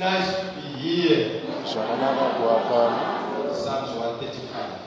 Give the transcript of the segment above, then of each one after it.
It's nice to be here. Psalms 135.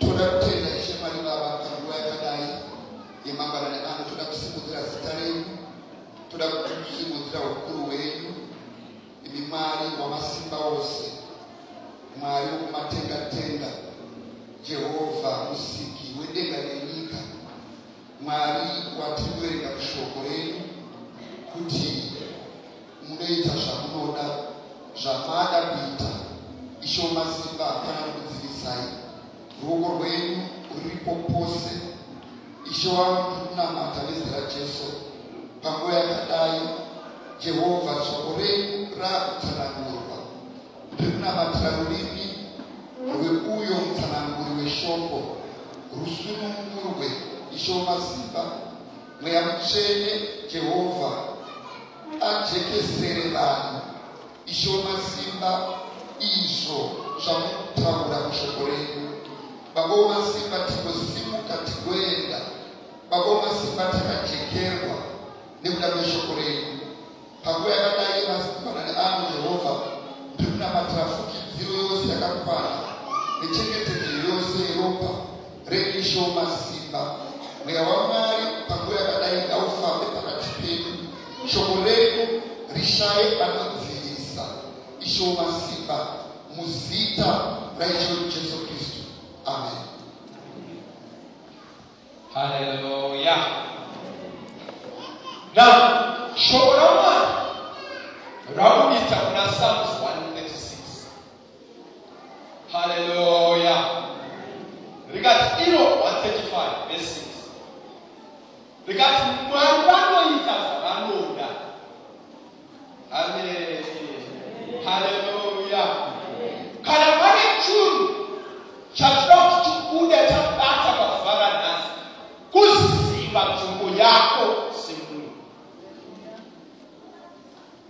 Toda kutenda ishe mwari baba panguva yakadai yemangwanani ano toda kusimudzira zita renyu toda kusimudzira ukuru hwenyu imi mwari wamasimba ose. Mwari wokumatenga-tenga jehovha musiki wedenga nenyika mwari watiri kuverenga kushoko renyu kuti munoita zvamunoda zvamada kuita. Isho masimba hapana kudzivisai ruoko rwenyu ruripo pose. Ishe wangu ndikunamata nezera jesu. Panguva yakadai jehovha shoko renyu raakutsanangurwa. Ndiri kunamatira rurimi rweuyo mutsananguri weshoko. Rusunungurwe ishe wamasimba mweya mutsvene jehovha ajekesere vanhu. Ishe wamasimba izvo zvamutaura mushoko renyu baba wamasimba tigosimuka tigoenda baba wamasimba takajekerwa nekuda kweshoko renyu panguva yakadai masimbanani ano jehovha ndiri kunamatira fukidziro yose yakakwana nechengetedzo yose yeropa reisho masimba mweya wamwari panguva yakadai ngaufambe pakati pedu shoko renyu rishaye anodzivisa isho masimba muzita na Jesu Kristu. Amen. Hallelujah. Na shobora Ramu rabita na Psalms 136. Hallelujah. Rigati ilo 135 verse 6. Rigati mwangano yitaza vanonda. Amen. Hallelujah. Kalamani June chapter 2 ule chapter hata kafanana nasi kuziba tumbo yako sembuli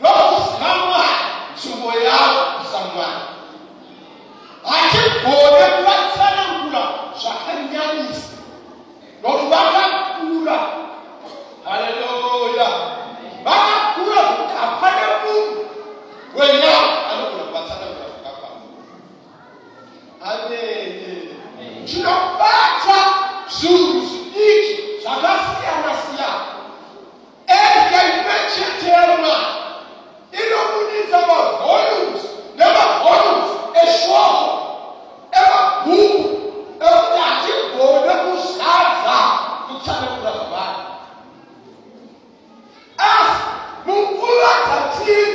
ndo kusimama tumbo yao samwani akigone kuvatsanangula zvakanyanyisa nokuti vakakura haleluya vakakura kukapa nemunhu wenyama kyerɛ baakwa zoos ik sadase anase a ɛyɛ adwuma kyekyerɛ mu a ɛna mu ne nsɛma volumes na ɛma volumes ɛsoɔ hɔ ɛma buubu ɛmu ne agye boo na mu saa saa ntwa ne kura baa as mu nkuru atatiri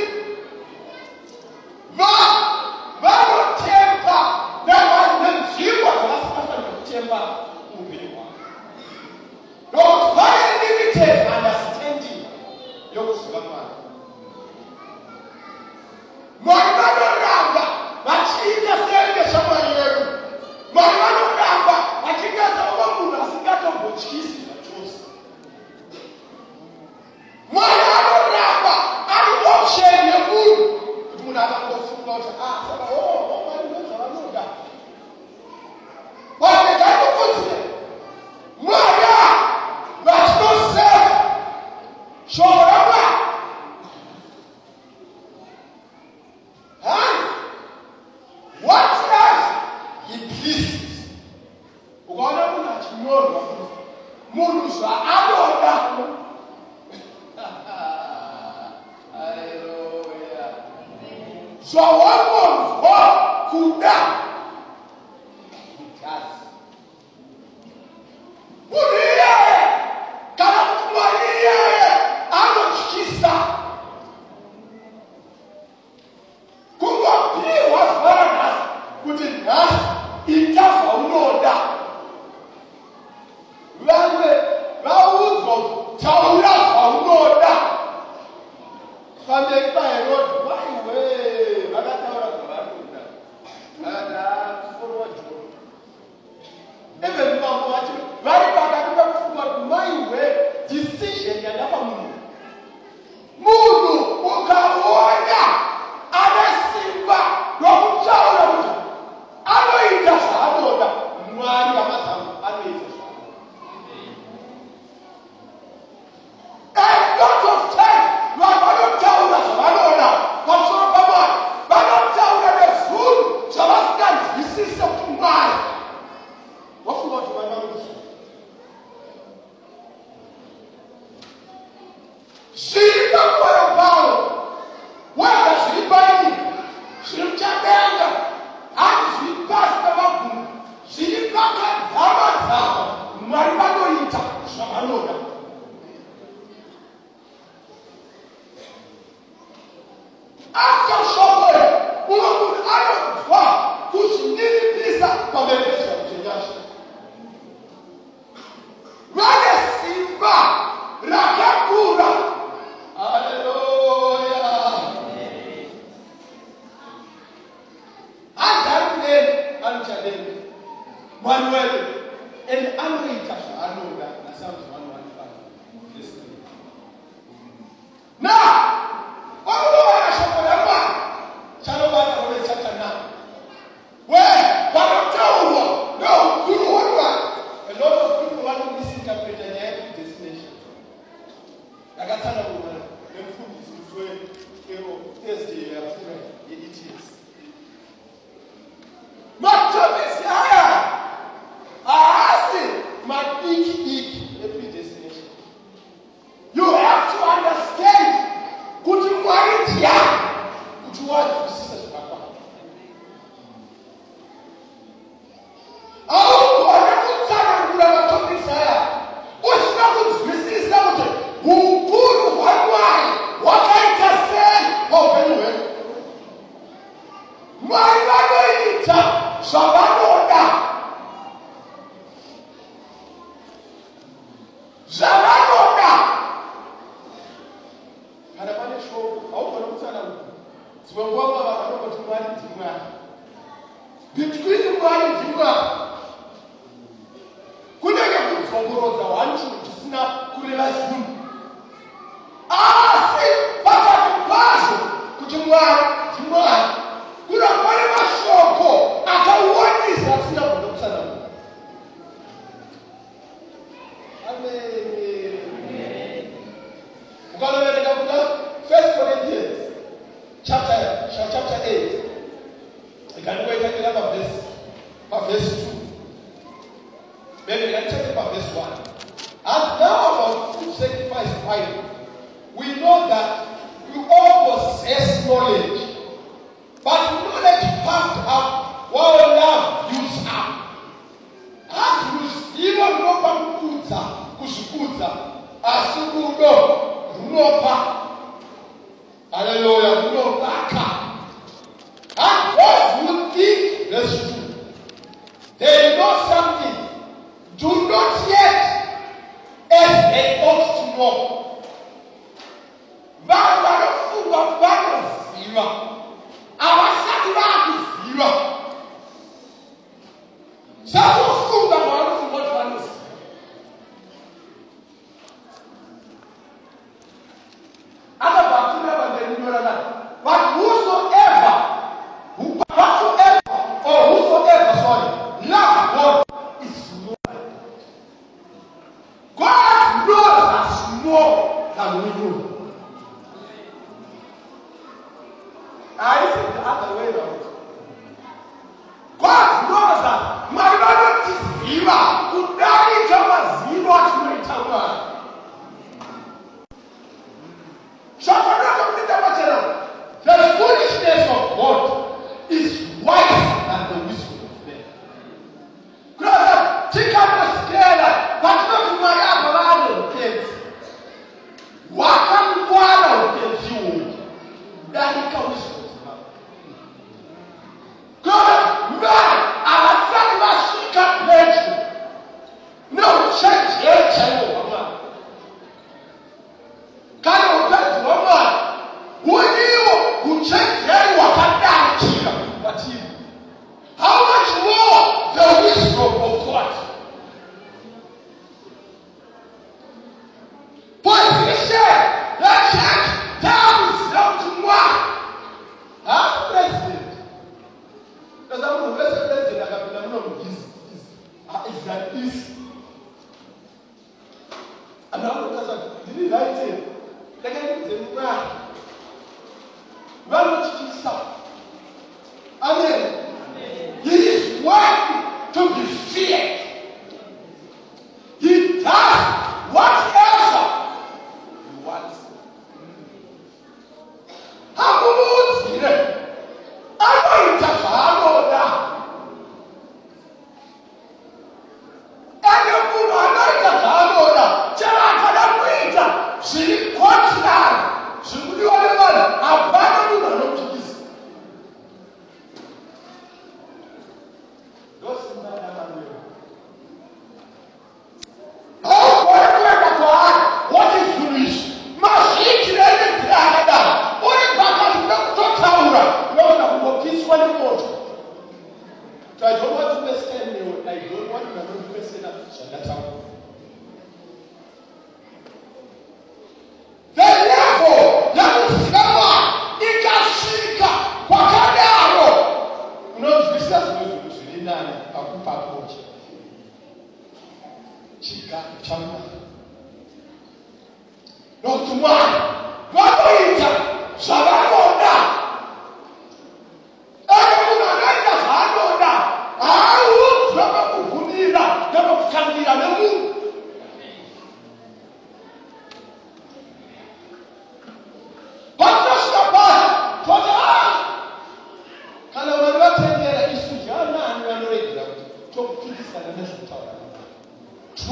Manuel. And I know international. I know that. That sounds 115. Now, Hallelujah. I used to have way of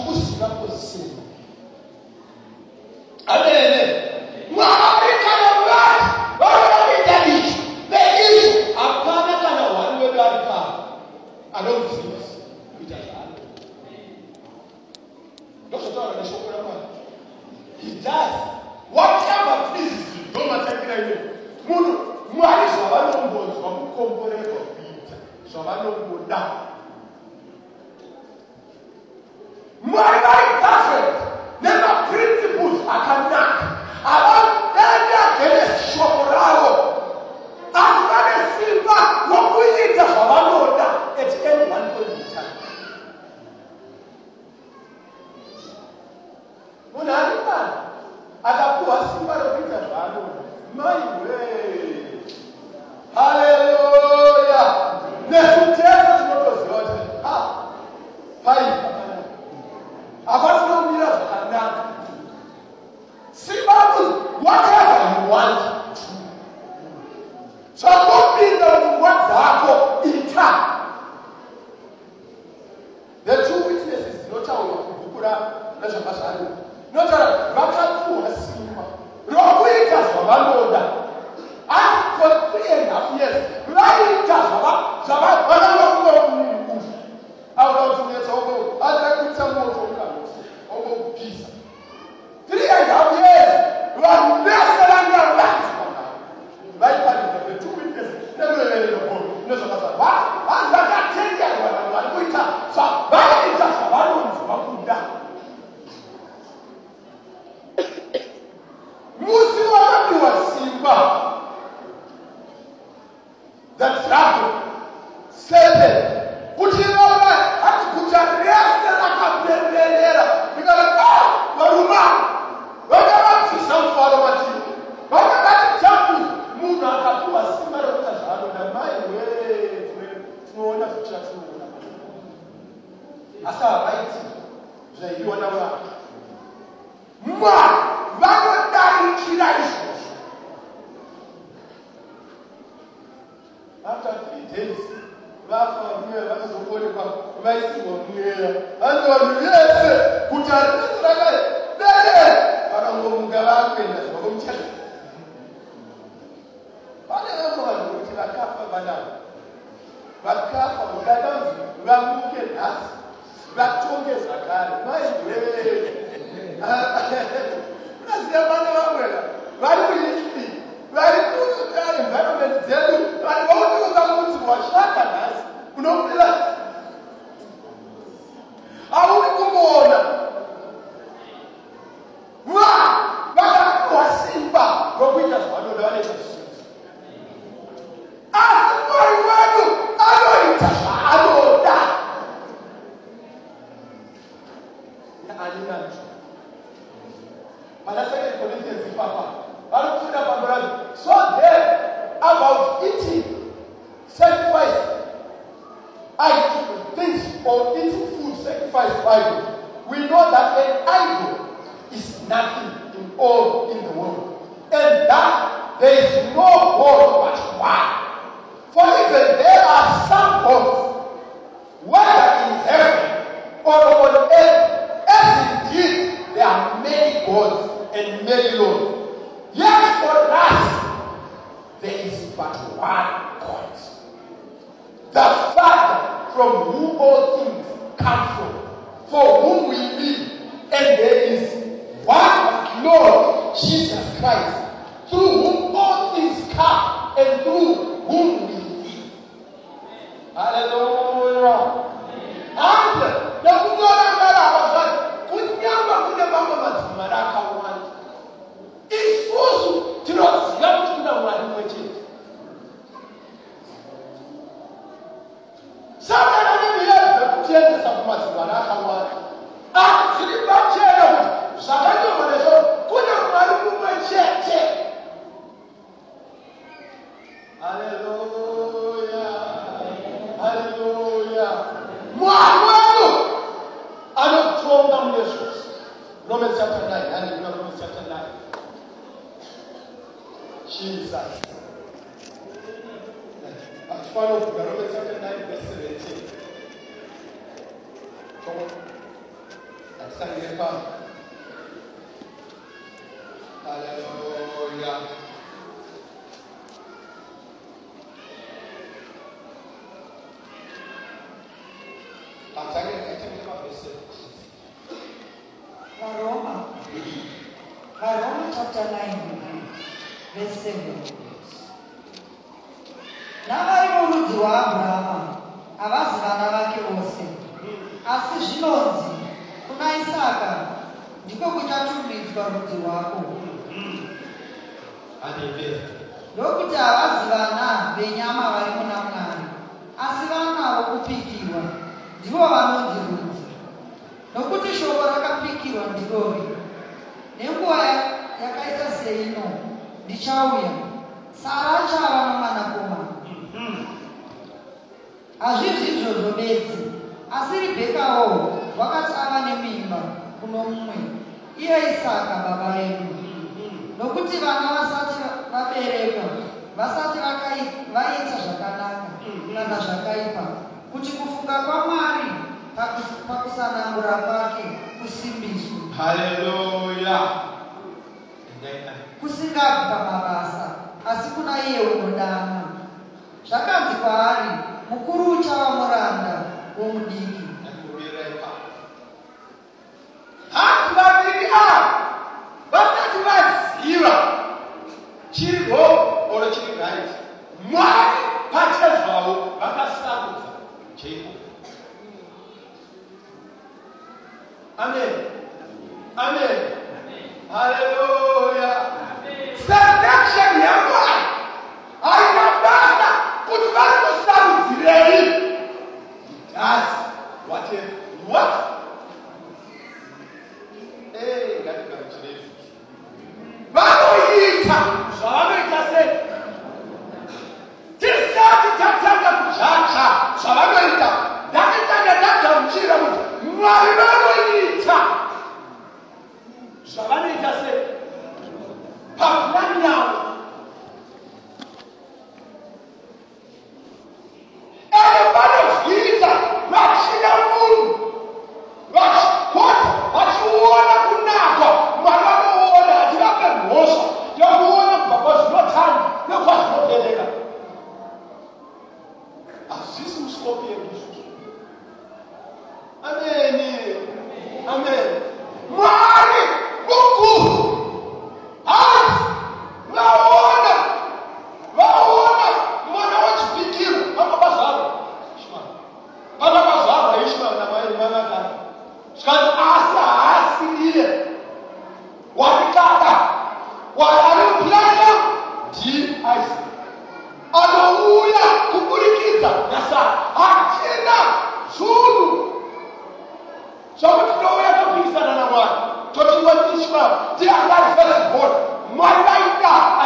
justificar por si ndivo vanondiudza nokuti shoko rakapikirwa ndirori nenguva yakaita seino ndichauya. Sara achava nomwanakomana hazvizvi izvozvo bedzi. Asi ribhekawo wakati ava nemimba kuno mumwe iye isaka baba edu. Nokuti vana vasati vaberekwa vasati vaita zvakanaka kana zvakaipa kuti kufuka kwamwari pakusanangura kwake kusimbiswe. Haleluya. Kusingabvi pamabasa asi kuna iye unodana. Zvakanzi kwaari mukuru uchava muranda womudiki. Hangu vaviri ava vasati vaziva chiri wrong oro chiri right mwari pachezvavo vakasarudza ठीक Amém. Amém. Aleluia. Será que chega agora? Ainda basta continuar vai gostar do direito. Mas, what is, what? Ei, garoto, direito. Vamos, Ita. Deus, não, não, não, não, não, não, não, não, Así son los Amém, amém. Amén. Mare, Goku. não la onda, la onda. Não é onde pequeno, vai para passada. Vai para passada, aí escala, na maioria vai nadar. Os caras, asa, asa, iria. Guaricada, guararão, piranga, de assim. as. Adão vida, nessa agenda, juro. Só que não é to be said and one. Don't you want this man? They are not fellow born. My right now,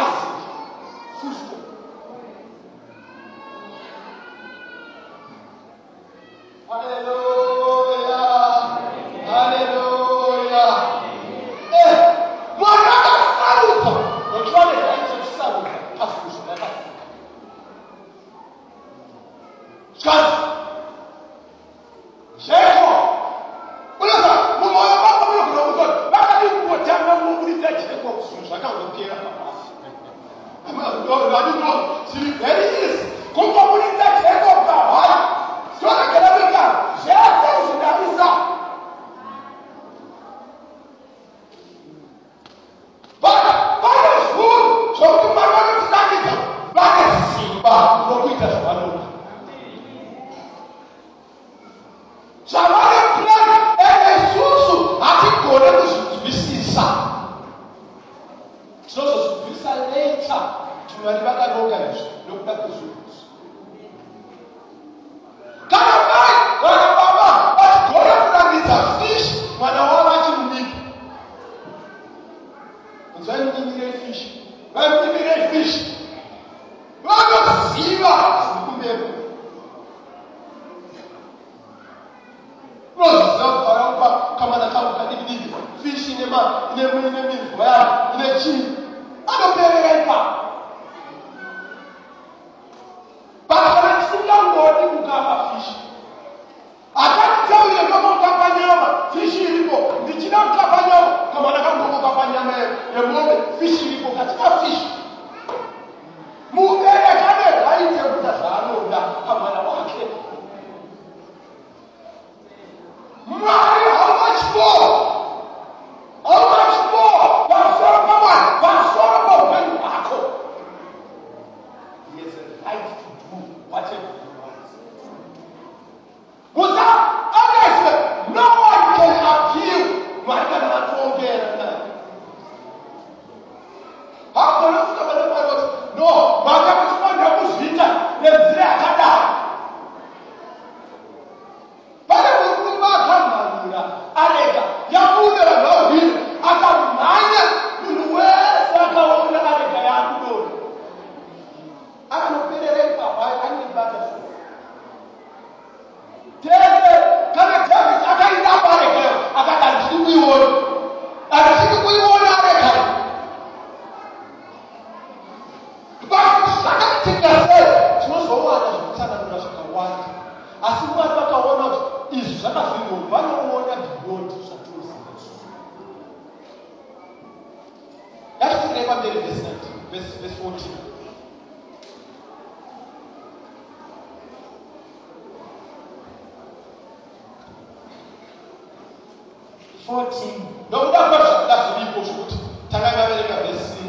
14 nokuda kwazvakuda zviripo zvokuti tanga kaverenga vhesi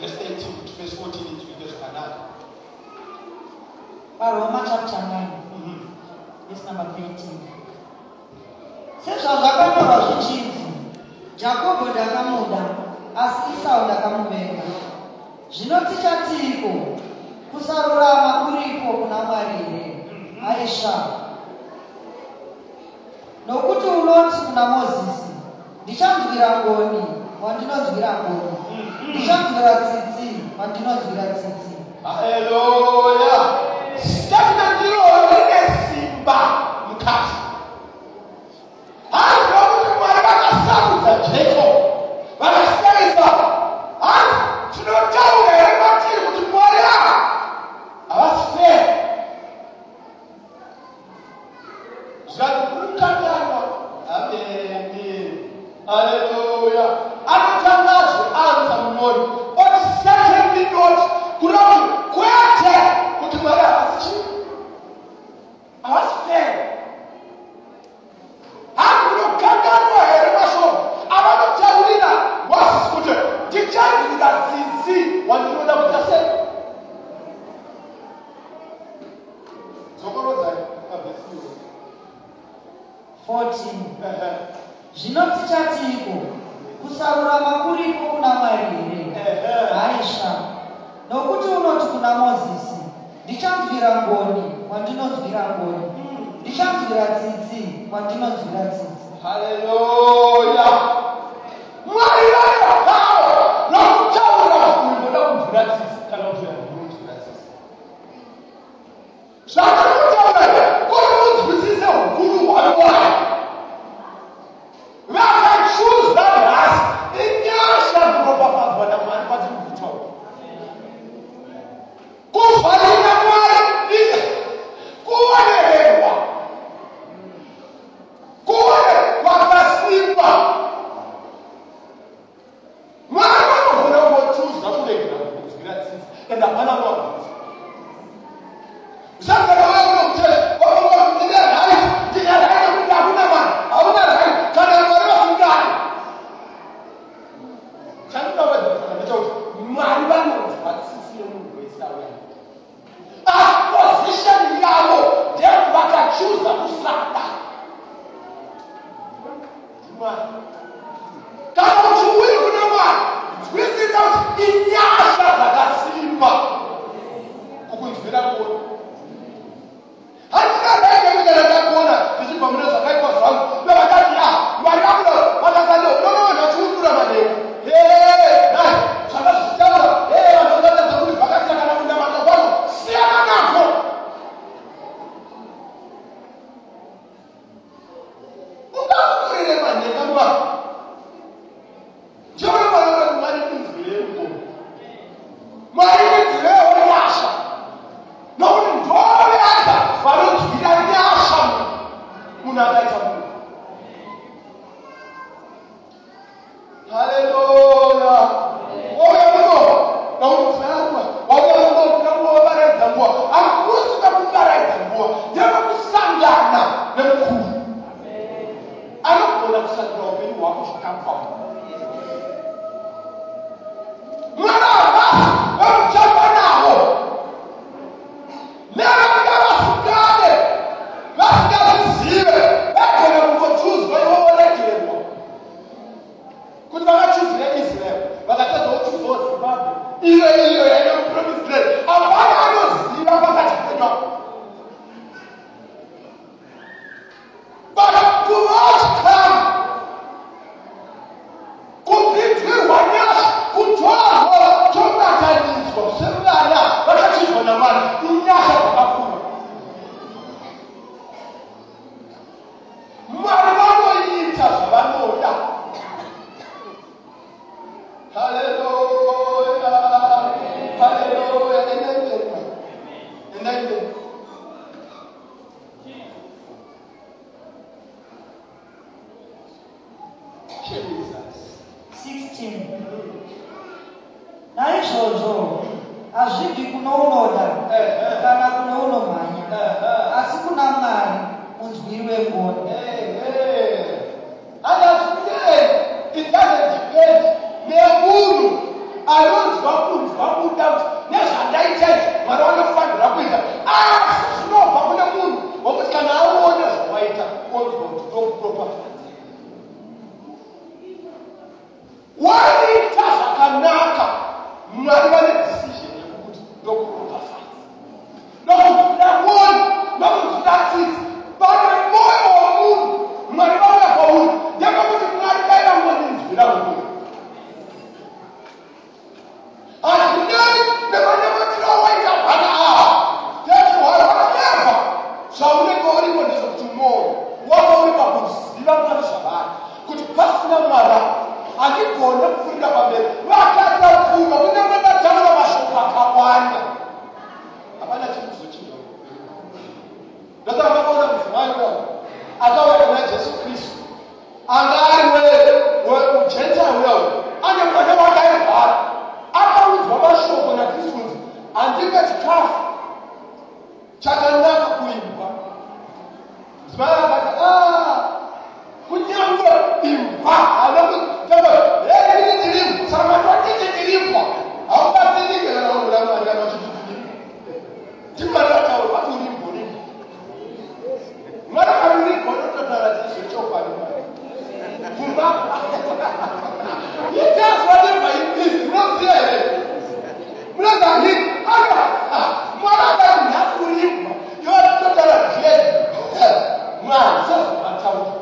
vhesi 18 kuti vhesi 14 ichiite zvakanaka varoma chapter 9 vhesi number 13 sezvazvakanyorwa zvichinzi jakobho ndakamuda asi isau ndakamuvenga zvino tichatiiko kusarurama kuriko kuna mwari here aisha nokuti unoti kuna mozisi ndichanzwira ngoni wandinonzwira ngoni. Ndichanzwira tsitsi wandinonzwira tsitsi. Haleluya. Statement rine simba mukati hayi nokuti mwari vakasarudza jacob zvino tichatiko kusarurama kuriko kuna mwari here? Haisha nokuti unoti kuna mozisi ndichamvira ngoni kwandinonzwira ngoni. Hmm. Ndichamvira tsitsi kwandinonzwira tsitsi. Haleluya. fasina mara ani kɔɔne furida ba bɛ wa ka ta ku ma ko ne ma ta ma ma so ka ka wa anya a ba na ti muso ci yɔ da ta ma ko na muso ma yɔ a ta wa na jesu kristu. A na ari wɛ wɛ o cɛn tɛ a wɛ o an yɛ kɔnɛ wa aa kunyangwe imba aloku kama yeye ni elimu sama kwani ni elimu au basi ni kile na ule mwana you.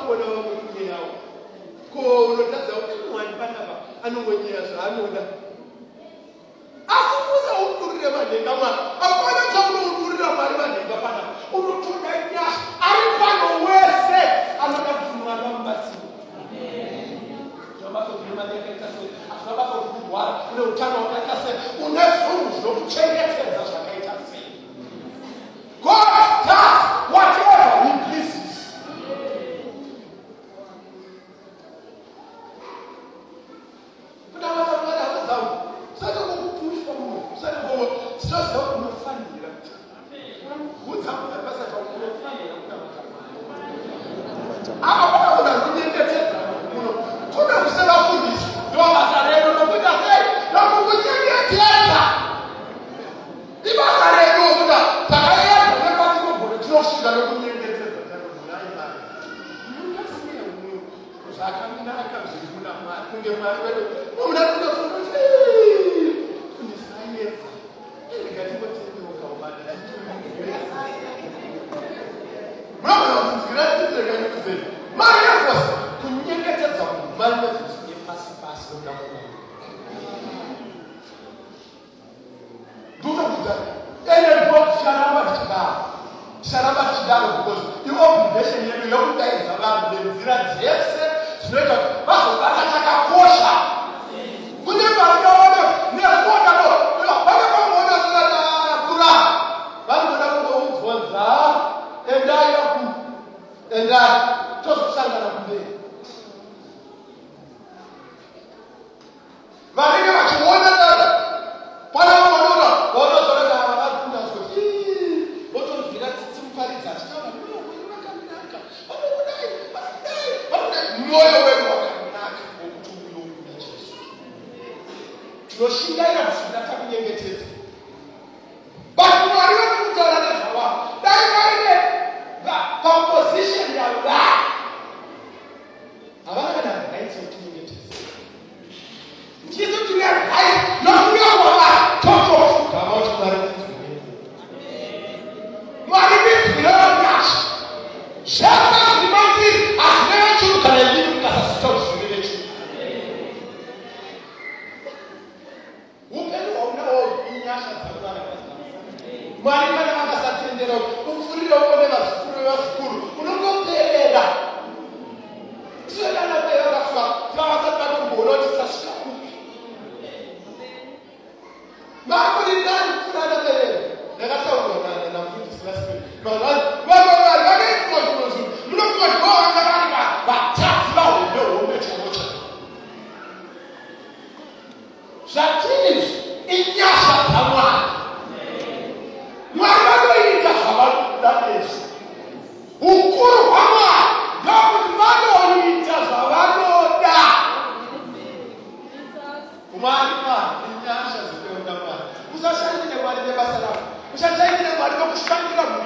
wona wango ñinawo ko wono tasa wani asukuza uturire manhenga mwana apana chaunoudurira mwari manhenga pana unotoda ari pano wese anoda kuti mwana mubatsiri zvabasa kurwara une utano une zvinhu zvinokuchengetedza zvakaita e sei god does whatever mwari vana vangasatendera kuti upfurire ukone vasikuru vevasikuru unongoperera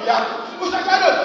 olhar. O sagrado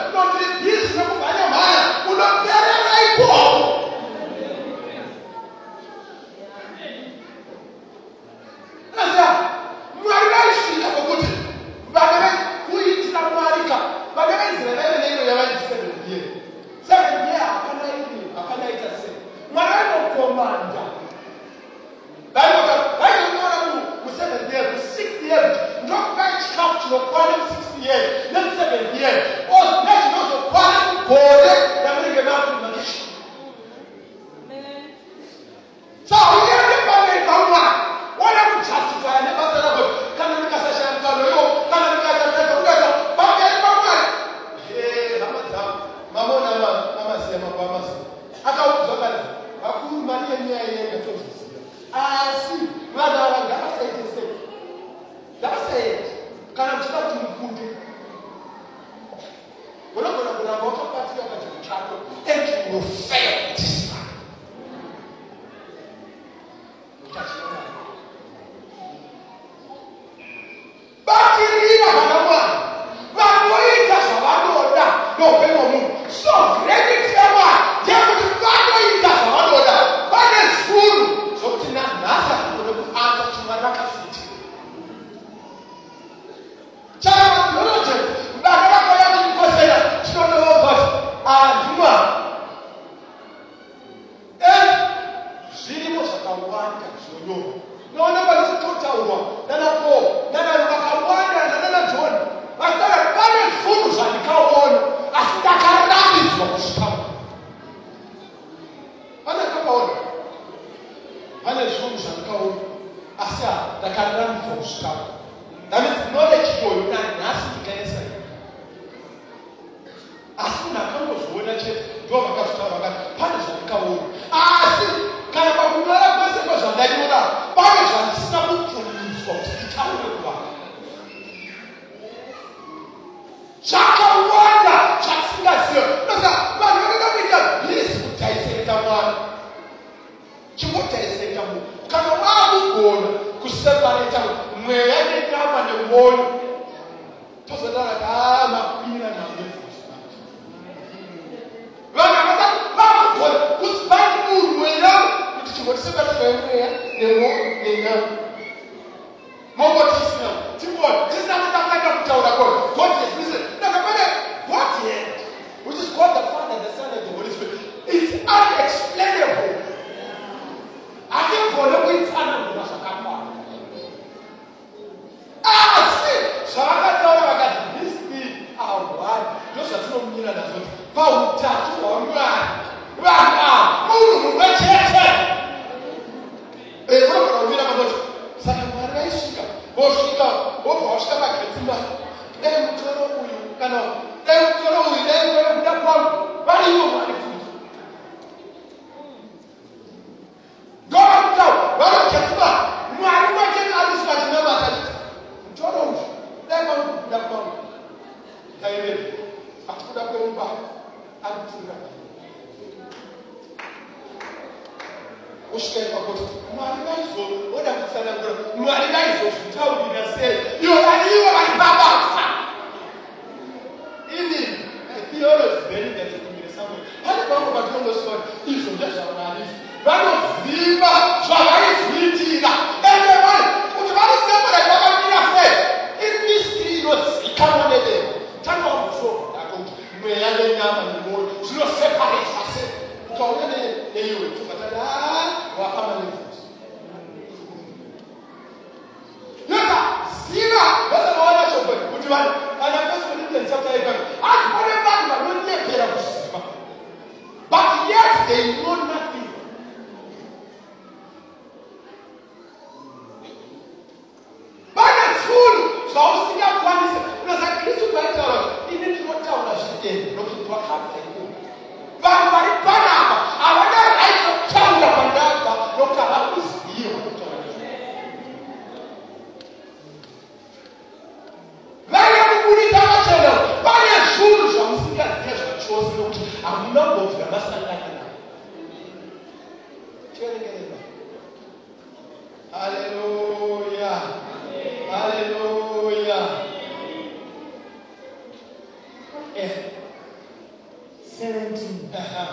Hum.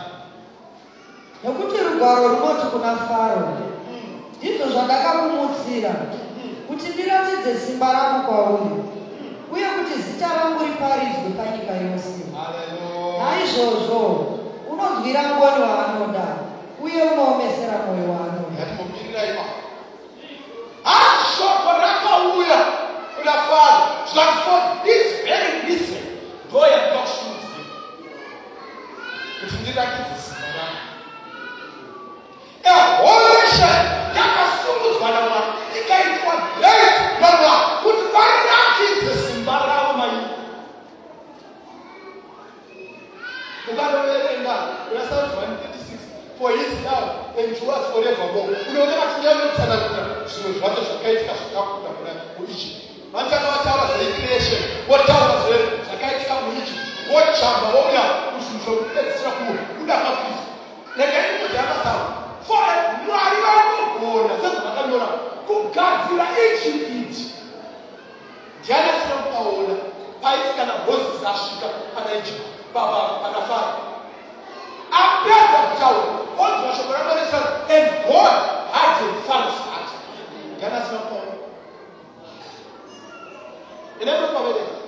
Nokuti rugwaro runoti kuna faro. Hum. Ndizvo zvandakakumutsira hum. kuti ndiratidze simba rangu kwauri uye kuti zita rangu riparidzwe panyika yose. Naizvozvo unobvira ngoni waanoda uye unoomesera mwoyo waanoda. Shoko rakauya kuna faro. Zvakafo this very reason. Though o cristã. É hoje que acabamos para lá. E que é tua lei, para lá. O guarda-que desembarra uma aí. The Bible read o that, Psalm 136, for himself endures forevermore. o tuliambe sana kuna zvinhu zvacho zvakaitika zvakakura kuna muIjipiti. Vanotanga vataura zveicreation, votaura zvakaitika muIjipiti. wɔkya ma wɔn a wosunsun wɔn de sira kuo wɔn a ka fi na yɛn ni wɔn de aka sa fɔ ɛ nura ayiwa ko koo na sɛ sɛ ka nyɔ na ko gaafira ekyi eti deɛ na sɛ npa wɔn na paayi kana bɔ baba ana fa abɛ ɛdɔkita wo wɔn tuma sɛ wɔn ɛmɛ sɛ ɛnbɔ adi nfa na sa adi deɛ na sɛ npa wɔn na.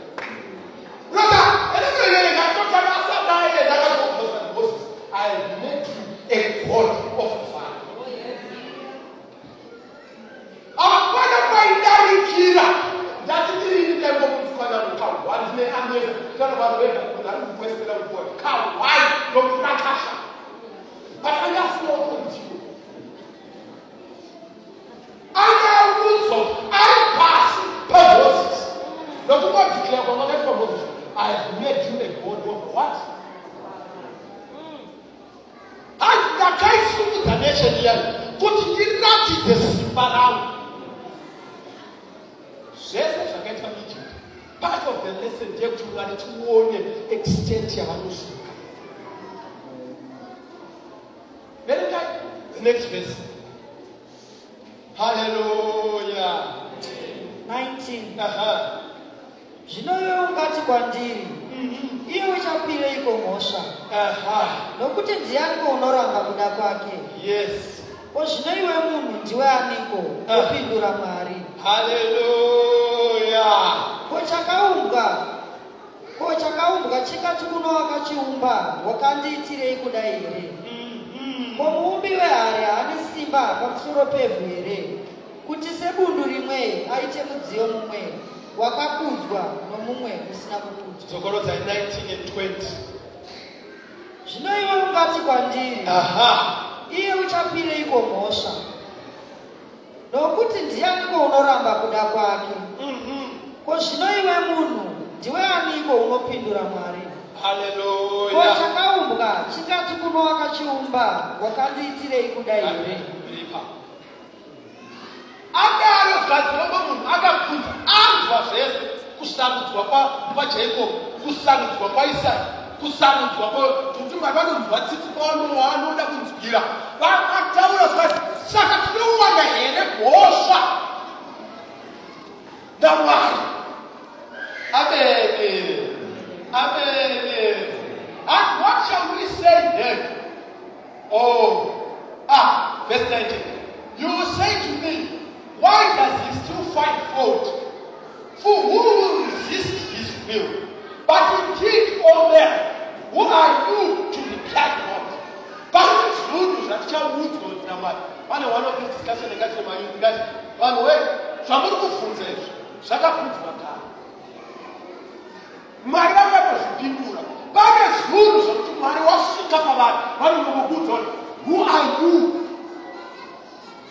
man, one of who are you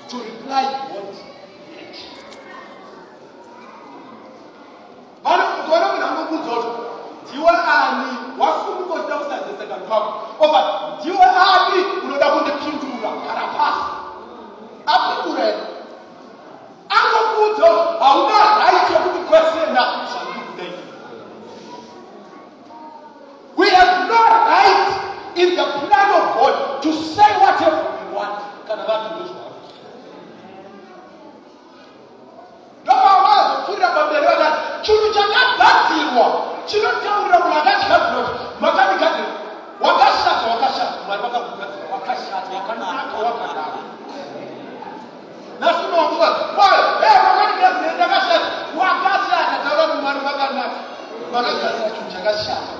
to reply what Bana na mo kuzo diwa ani wafu ko tausa de seka kwa oba diwa ani uno da kunde kindura karapa apu kure ano kuzo auna the plan of God to say whatever you want. Can about those who lọ́wọ́ àwọn àfúrà bàbẹ̀rẹ̀ ọ̀la tùrùjàdá bá ti wọ̀ tí ló tẹ wúrọ̀ wọ̀ ọ̀la ṣe fún ọ mọ̀kàbí gàdé wọ́ká ṣàtọ̀ wọ́ká ṣàtọ̀ wọ́ká ṣàtọ̀ wọ́ká ṣàtọ̀ wọ́ká ṣàtọ̀ wọ́ká ṣàtọ̀ nasuma ɔfɔ wɔyɛ ɛyɛ wɔka ni dɛm ni dɛm ɛsɛ wɔaka sɛ ɛdɛm ɛdɛm ɛdɛm ɛdɛm ɛdɛm ɛdɛm ɛdɛm ɛdɛm ɛdɛm ɛdɛm ɛdɛm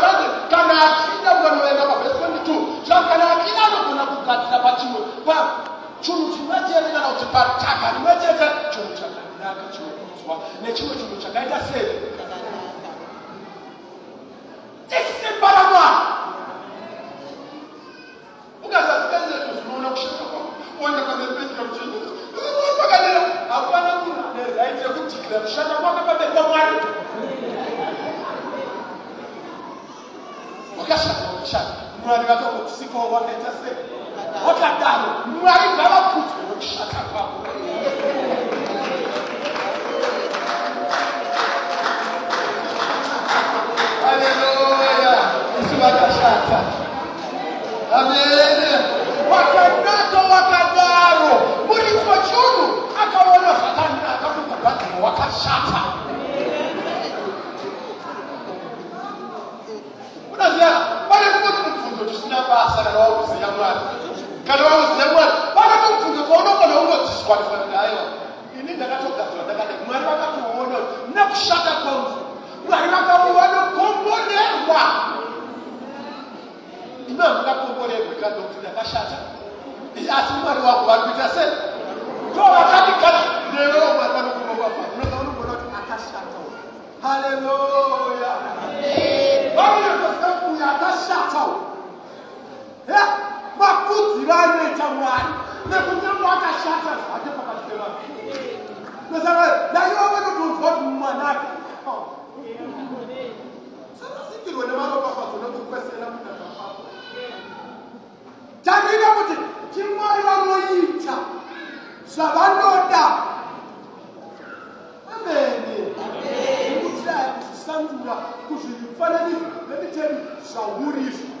anogona kugadzira pachimwe chinhu chimwe chete kana kuti pataka rimwe chete chinhu chakanaka chinokudzwa nechimwe chinhu chakaita sei isimba ramwari ukasazikaizezvo zvinoona kushaka kwako oenda kwanepetika muchinaa pakanera hapana munhu ane right yekudhikira kushanda kwake pamberi pamwari wakashanda wakashanda mwari vakakukusikawo wakaita sei ọkadà nwari gbàgbà kùtù ọkadà hallelujah nsúwàjà ṣáàtà amen wakadà tó wakadà rò múni fọjúrù akáwọn náà fàtà nínú akáwọn bàbá tó waka ṣáàtà. wọ́n dàbí ẹ wọ́n dàbí never said an old young man. Can you always young man? But I don't think the owner of the owner is qualified in the island. You need that talk that one. That man went up to one of never shut up on you. You are not going to want to come on there. What? Imam na kumbo le kwa ndo kuna kashata. Asi mwana wa kwa bita se. Kwa wakati kati leo wa kwa kumbo wa kwa. Mwana wa kwa ndo akashata. Hallelujah. Hallelujah. Bwana kwa sababu ya kashata. He, makuti rane jamwani. Ne kunye mwaka shatters. Aje papa chela. Ne sabe, la yo wena do what manaka. Sana sikiri wena maro papa tuna kukwesela mina papa. Jandira kuti chimwari vanoita zvavanoda. Ameni. Ameni. Kutirai kuzvisandura kuzvifananidzo. Let me tell you, zvaurizvo.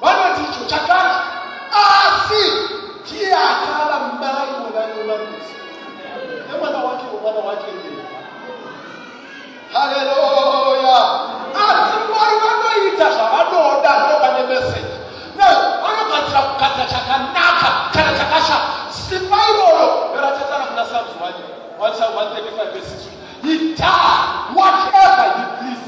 Bwana tulichochakana asikie akala mbali unayobarizi. Na mwana wake mwana wake ndiye. Haleluya. Asimbali wanoitasha anoda nobane message. Na anokatika kukata chakanaka kana chakasha sipairoro veratazana kuna psalms 1 1 135 verse 6 itaa whatever you please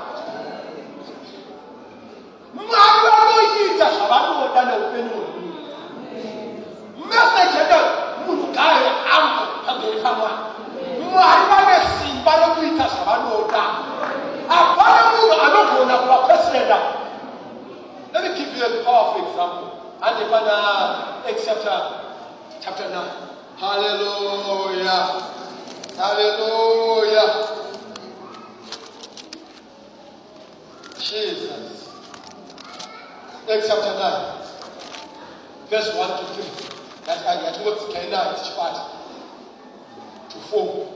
let me give you a powerful example andipana exception chapter 9 hallelujah hallelujah jesus Acts chapter 9, verse 1 to 3. That I had worked Kenya tichibata to 4.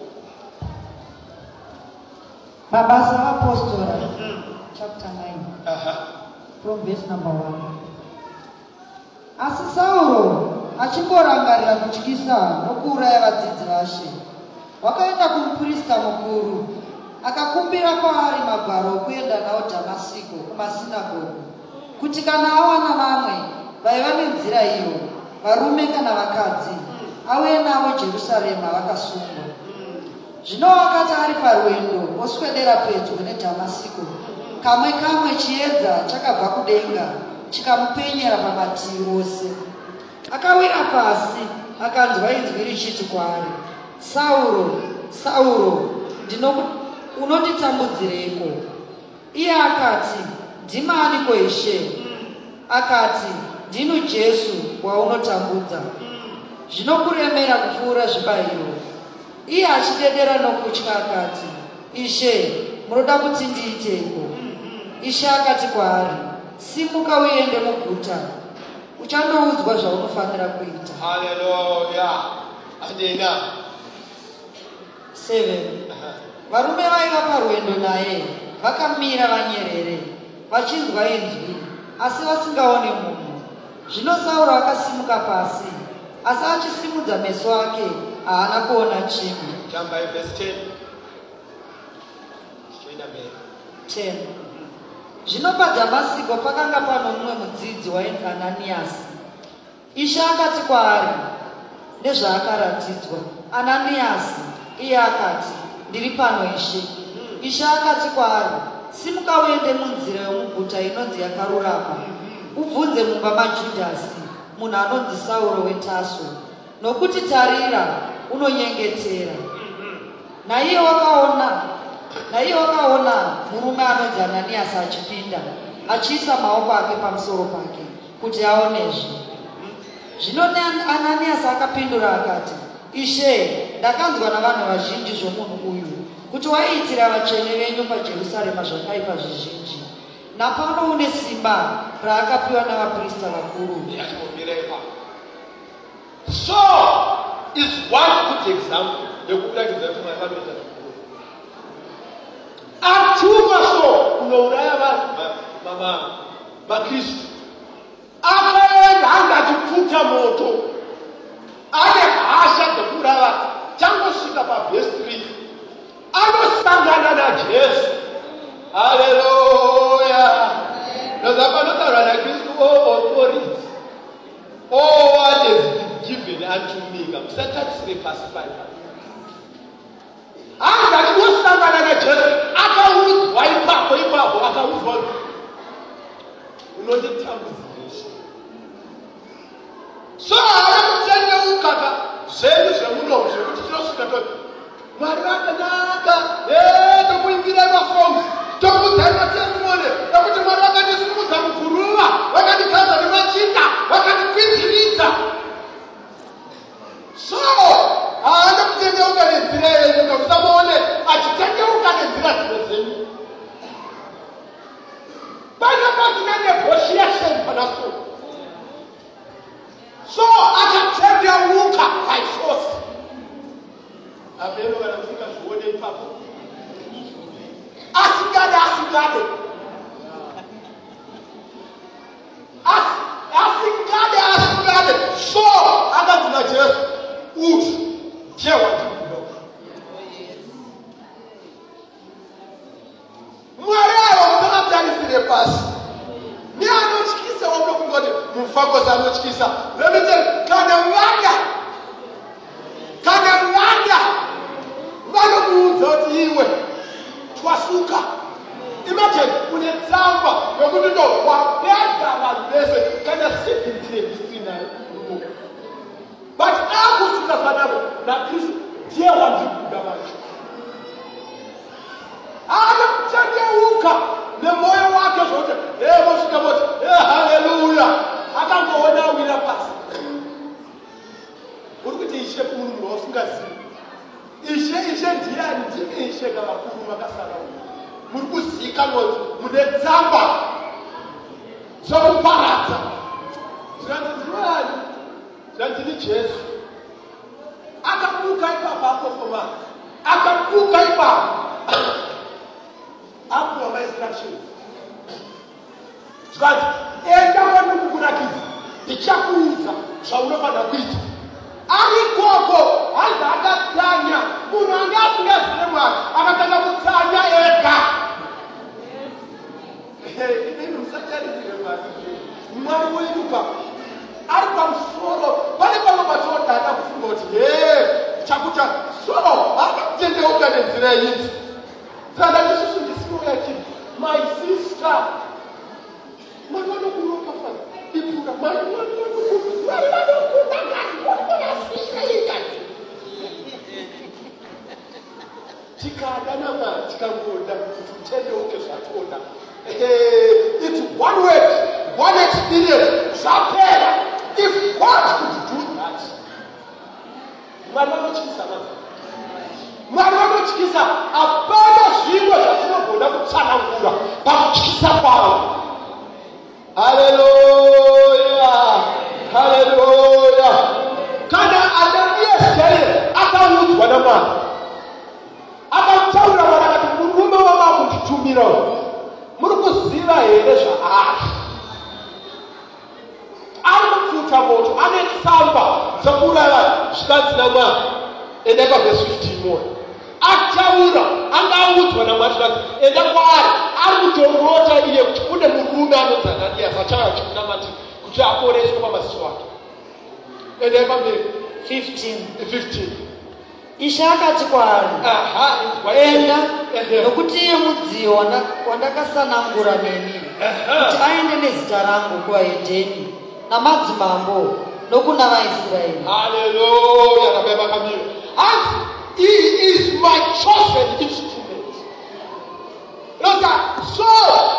mabasa apostora chapter 9 Uh-huh. from verse number 1 asi sauro achingorangarira kutyisa nokuuraya vadzidzi vashe wakaenda kumuprista mukuru akakumbira kwaari magwaro okuenda nawo dhamasiko kumasinagoge kuti kana awana vamwe vaiva nenzira iyo varume kana vakadzi auye navo jerusarema vakasungwa. Zvino wakati ari parwendo oswedera pedyo nedhamasiko kamwe kamwe chiedza chakabva kudenga chikamupenyera pamativi ose. Akawira pasi akanzwa inzwi richiti kwaari sauro sauro unonditambudzireko iye akati ndimaniko ishe akati ndinu jesu waunotambudza. Zvinokuremera kupfuura zvibayiro. Iye achidedera nokutya akati ishe munoda kuti ndiiteiko? Ishe akati kwaari simuka uende muguta. Uchandoudzwa zvaunofanira kuita. Then now. 7 varume vaiva parwendo naye vakamira vanyerere vachinzwa inzwi asi vasingaoni munhu. Zvino sauro akasimuka pasi asi achisimudza meso ake haana kuona Jump by verse 10. Join a man. 10 zvino padhamasiko pakanga pano mumwe mudzidzi wainzi ananiyasi ishe akati kwaari nezvaakaratidzwa ananiyasi iye akati ndiri pano ishe. Ishe akati kwaari simuka uende munzira yomuguta inonzi yakarurama. Ubvunze mumba majudhasi munhu anonzi sauro wetaso. Nokuti tarira unonyengetera. Naiye wakaona naiye wakaona murume anonzi ananiyasi achipinda achiisa maoko ake pamusoro pake kuti aonezve. Zvino ananiyasi akapindura akati ishe ndakanzwa navanhu vazhinji zvomunhu uyu kuti waiitira vatsvene venyu pajerusarema zvakaipa zvizhinji. Napano une simba raakapiwa navaprista vakuru. So is one good example yekukuratidza kuti mwari vanoita zvikuru. Atuma so kunouraya vanhu makristu akaenda anga achipfuta moto. Ane hasha dzekurava changosvika pavhesi 3 Understand that energy. Yes. Hallelujah. Does that man look around like this? Oh, oh authority. Oh, what is given unto me? I'm certainly pacified. And that you stand that energy. I can root why back or back I can root one. You know the time is this. So I am telling you, Kaka, say this, you know, so it's just that. Mwari vakanaka tokuimbira mafoms tokudzai matestimone ekuti mwari vakandisimudza muguruva vakandikaza nemachinda vakandikwidziridza so haana kutendeuka nenzira yenyu ndokusamuone achitendeuka nenzira dzimwe dzenyu panga pasina negotiation pana so so akatendeuka by force abẹ́rẹ́ wẹ̀rẹ̀ fún kẹsù owó asiga de asiga de. So asigade asigade sọ adamu na jésù wood jẹ wájú lọ. nwere àwọn ọ̀gbọ́n abẹ́rẹ́ fi lè paasi ní àná chikisa wọn lókun kọ́ni mo fọ́ kọ́sà àná chikisa lẹ́nu jẹ́ kàdé wáńdà kàdé wáńdà bano mu nsa twasuka. Imagine when a tamba yɛ ko dodo kana se but ako si na fana mo na kristu diɛ wa di ku dama yi adam jɛnjɛ wu ka ne mɔ ye wa kɛ sɔrɔ tɛ ee mo si ka hallelujah adam kɔ wɛ n'a wuli la paasi olu bɛ tɛ i sɛ kuru mɔgɔ sun ishe ishe ndiani ndimi ishe kavakuru vakasara muri kuzivikanwa mune tsamba dzokuparadza zvikanzi ndinoani zvikanzi ni? Jesu akabuka ipapo apofoma akabuka ipapo apuwa mainstructions zvikanzi enda kwandikukurakidza ndichakuudza zvaunofanira kuita ali kɔɔko ali da aga taa nya munu anga fiyɛ sini mu a akatana mu taa nya yɛ ka ee ne musaka de tigɛ ma mmadu wo yi ba ali ba sɔrɔ wali ba ba sɔrɔ daa da fun My sister, ee cakuca sɔrɔ a. It's one way, one experience. If God could do that, Marano Chisa, Marano Chisa, a part of you was a little bit of Sanangura, but Chisa Power. Haleluya haleluya kana adani yesere akaudzwa namwari akataura mwari akati murume wavakunditumira muri kuziva here zvaari? Ari kupfuta moto ane tsamba dzokuuraya zvikanzi namwari enda pavhesi 15 moyo ataura anga audzwa namwari zvikanzi enda kwaari ari kutorota iye kuti kune murume anodzananiya achava chikunamati kuti aporeswe pamasiso ake. Endai pamberi. 15 15 ishe akati kwaari enda nokuti iye mudziyo wanda- wandakasanangura neni kuti aende nezita rangu kuvaedheni namadzimambo nokuna vaisraeri haleluya rabai vakamira hanzi He is my chosen instrument. Lọ́sà like, so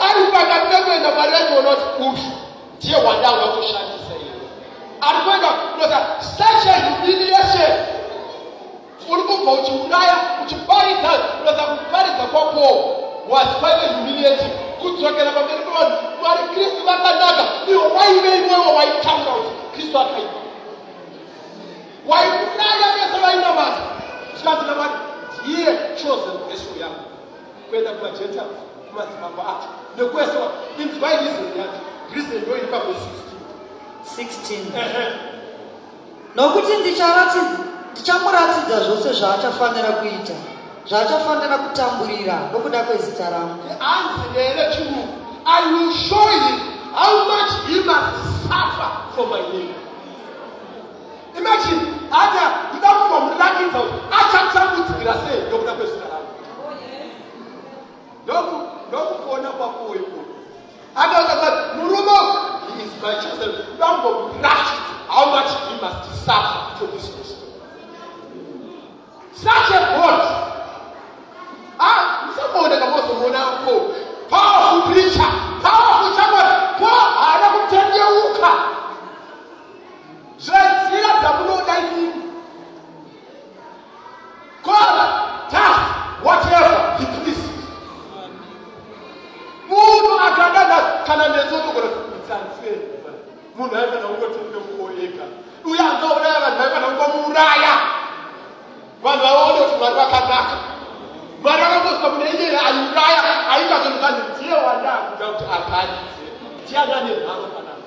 àrùbàdà pẹ́pẹ́ ìdàgbà lẹ́yìn ọ̀nà òbí tí ẹ̀ wà dá ọ̀nà tó ṣáájú sẹ́yìn. Àrùbàdà lọ́sà sẹ́ṣẹ̀ ìdílé ẹ̀ṣẹ̀ olùkọ́kọ̀ òtù náírà òtù báyìí tán lọ́sà báyìí tán kọ́kọ́ wà sípàdé ìdílé ẹ̀ṣẹ̀ kùtù ọ̀kẹ́lẹ́ bàbá ẹ̀ṣẹ̀ wọn wà ní kírísì bá bá dàgbà ní ọ̀wá ìwé ìwé wọn wà yìí táwọn kírísì zvikanzina mwari ndiye chosen vessel yangu kuenda kumagentiles kumadzimambo acho. Nekwese inzwai rizeni yacho rizeni ndo iri pavhesi 16 nokuti ndichamuratidza zvose zvaachafanira kuita zvaachafanira kutamburira nokuda kwezita rangu. Hanzi nere chirungu? I will show him how much he must suffer for my name Imagine, Ada, you don't know what that is. I can't tell you to be the same. Don't ever say that. Don't don't go on up for you. Ada said, Murumo, he is my chosen. Don't go rush. How much he must deserve to this wisdom. Such a word. Ah, you say someone that was to run out for. Powerful preacher, powerful chairman, poor, I never tell you. Zvenzira dzamunoda inini kora tas whatever he pleases munhu akadada kana nesotogona itsansei munhu aifana kungotendeuko ega uye angauraya vanhu vaifana kungomuuraya. Vanhu vaone kuti mwari vakanaka mwari vakangosvika mune iyeye aiuraya aikazonukani ndiye wandakuda kuti aparidze ndianane mharo kanaka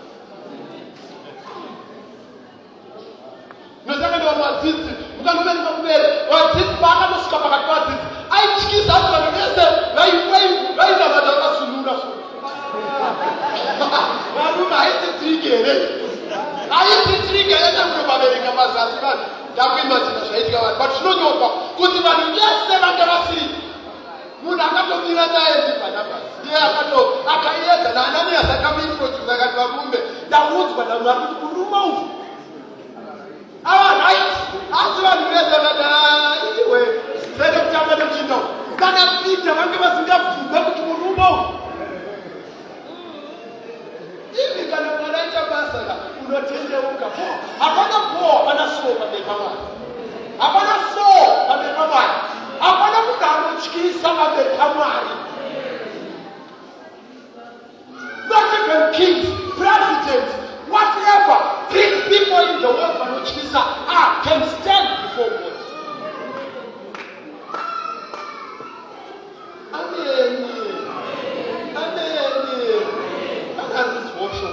nosaka ndiva vadzidzi mukangoverenga kubere vadzidzi vaakandosvika pakati pavadzidzi aityisa kuti vanhu vese vainamata vakasunura so varume haisitrike here nekunovaverenga mazasi vanhu ndakuimatina zvaitika vanhu but zvinonyorwa kuti vanhu vese vange vasiri. Munhu akatomira naye ndibanabhasi iye akato akaedza naananiasi akamuintroduce akati varumbe ndaudzwa namwari kuti kuruma uku. Ava right. Asi vanhu vese vakati "Ah, iwe zede kutamba uku kana pita vange vasingabvunza kuti If you can acknowledge your pastor, you will not change your book. Upon the poor, upon the soul, upon the mama. Upon the soul, upon the mama. Upon the book, I will chicken some of the mama. Nothing from kings, presidents, whatever. Big people in the world for which these are can stand before God. Amen. Amen. Amen. Amen. Amen.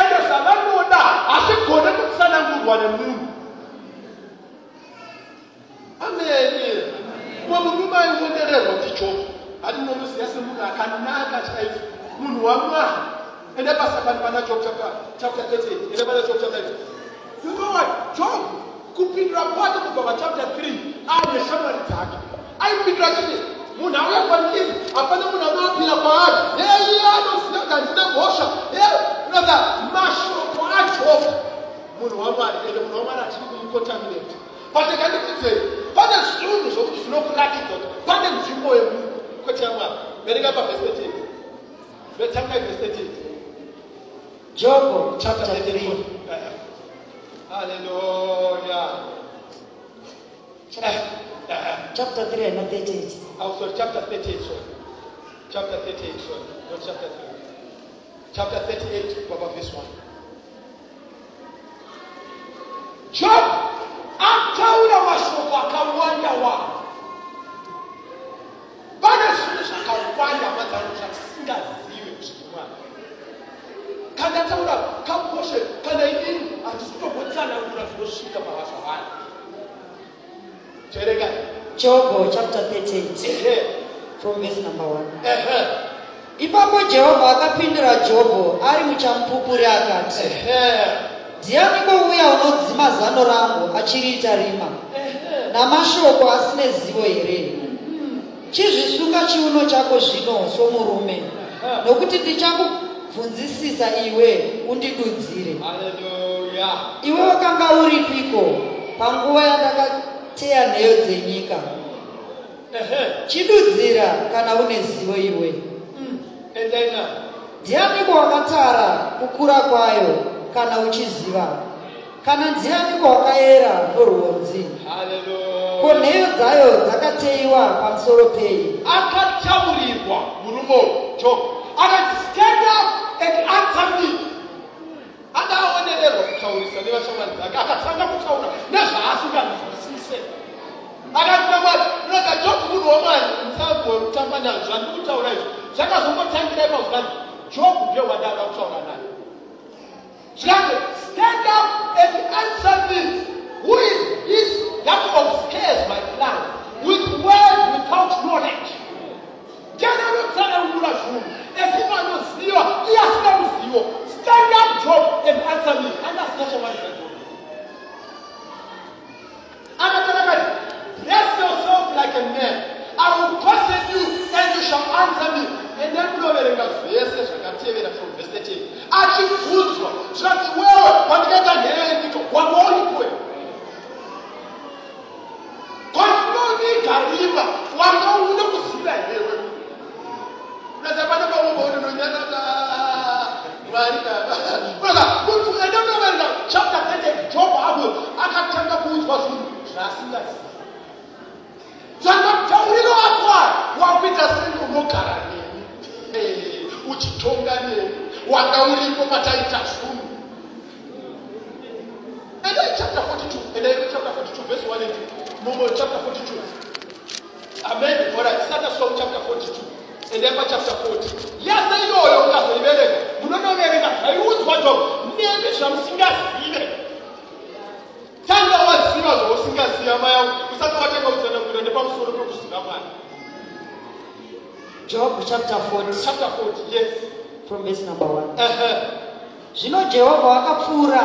ɛna sɛbɛnu da ase kɔn ne kusa na mu wɔ ne mu ame yɛ wɔn mu nyuma yi wo ne dɛ ti tso adi na ɔmo si ɛsɛ mu na ka na ka kyerɛ yi mu nu wɔn a ɛna ba sɛ bani bani Job chapter chapter eighteen ɛna bani Job chapter eight you know what? Job could be reported to God chapter three. And the shaman attack I be graduated. Munhu anoapira kwaari? Heye anoziva kuti handina mhosva enoka mashoko ajob munhu wamwari ende munhu wamwari achiri kumukontaminate patikandikudzei pane zvinhu zvokuti zvinokuratidza kuti pane nzvimbo yemunhu. Kwete yamwari verenga pavhesi 38 vetangai vhesi 38 job chapter chapter 3 34. Hallelujah. Chapter 3 and 38 Oh, sorry, chapter 38, sorry. Chapter 38, sorry. Not chapter 3. Chapter 38, Baba, verse 1. Job ataura mashoko akawanda wanda pane zvinhu zvakawanda mazano zvatisingazivi zvikumwana kana taura kamoshe kana inini handisi kutombotsanangura zvinosvika pavazvavanhu toerenga job chapter 38 ehe. From verse number 1 ehe. Ipapo jehovha akapindura jobho ari muchamupupuri akati ndianiko uya unodzima zano rangu achiriita rima? Namashoko asine zivo here? Chizvisunga chiuno chako zvino somurume. Nokuti ndichakubvunzisisa iwe undidudzire. Iwe wakanga uripiko? Panguva yandakateya nheyo dzenyika. Chidudzira kana une zivo iwe. Endaina ndianiko wakatara kukura kwayo kana uchiziva? Kana ndianiko wakayera norwodzi ko nheyo dzayo dzakateyiwa pamusoro pei? Akataurirwa murume job akati stand up and answer me adaonererwa kutaurisa nevashamwari dzake akatanga kutaura sɛ adakunama lɔta jɔkumu ni wɔn a nsa bɔ tamba na nsa nugu ta wɔrɛ saka so wɔn tan stand up and answer me. Who is this that obscures my plan with words without knowledge? General Tana Wula Shum, Esima no CEO, Iasna no CEO. Stand up, Job, and answer me. And that's not what I said. Anathanamet, dress yourself like a man. I will question you, and you shall answer me. And then blow the. Yes, yes, I can tell you from verse 13. I should fool you. So that's the word. But get a hand, you one more you put. Kɔnfɔni gariba, wa ka wuli ko sila yi. Lɛsɛ bɛ ne ka wo bɔ o de do ɲɛ na taa. Brother, go to another brother. Chapter 30, Job Abel. Aka chapter 4 was who? Rasilias. Jọba tẹ̀wé ló wà fún wa. Wọ́n fi tẹ̀sí ìlú kàrà ní ẹ̀mí. Ojì tó ń dání ẹ̀mí. Wọ́n àgbáwé ní kó bàtà ìta sùn. And then chapter 42, and then chapter 42, verse 1 and 2. No chapter 42. Amen. All right, start chapter 42. Endai pachapta 40 yese iyoyo ukazoiverenga munonoverenga zvaiudzwa job. Nemi zvamusingazive. Tanga waziva zvausingaziva mai angu usati watenga kutsanangura nepamusoro pekuziva mwari job chapter 40 chapter 40 yes. From verse number 1 Ehe. zvino jehovha akapfuura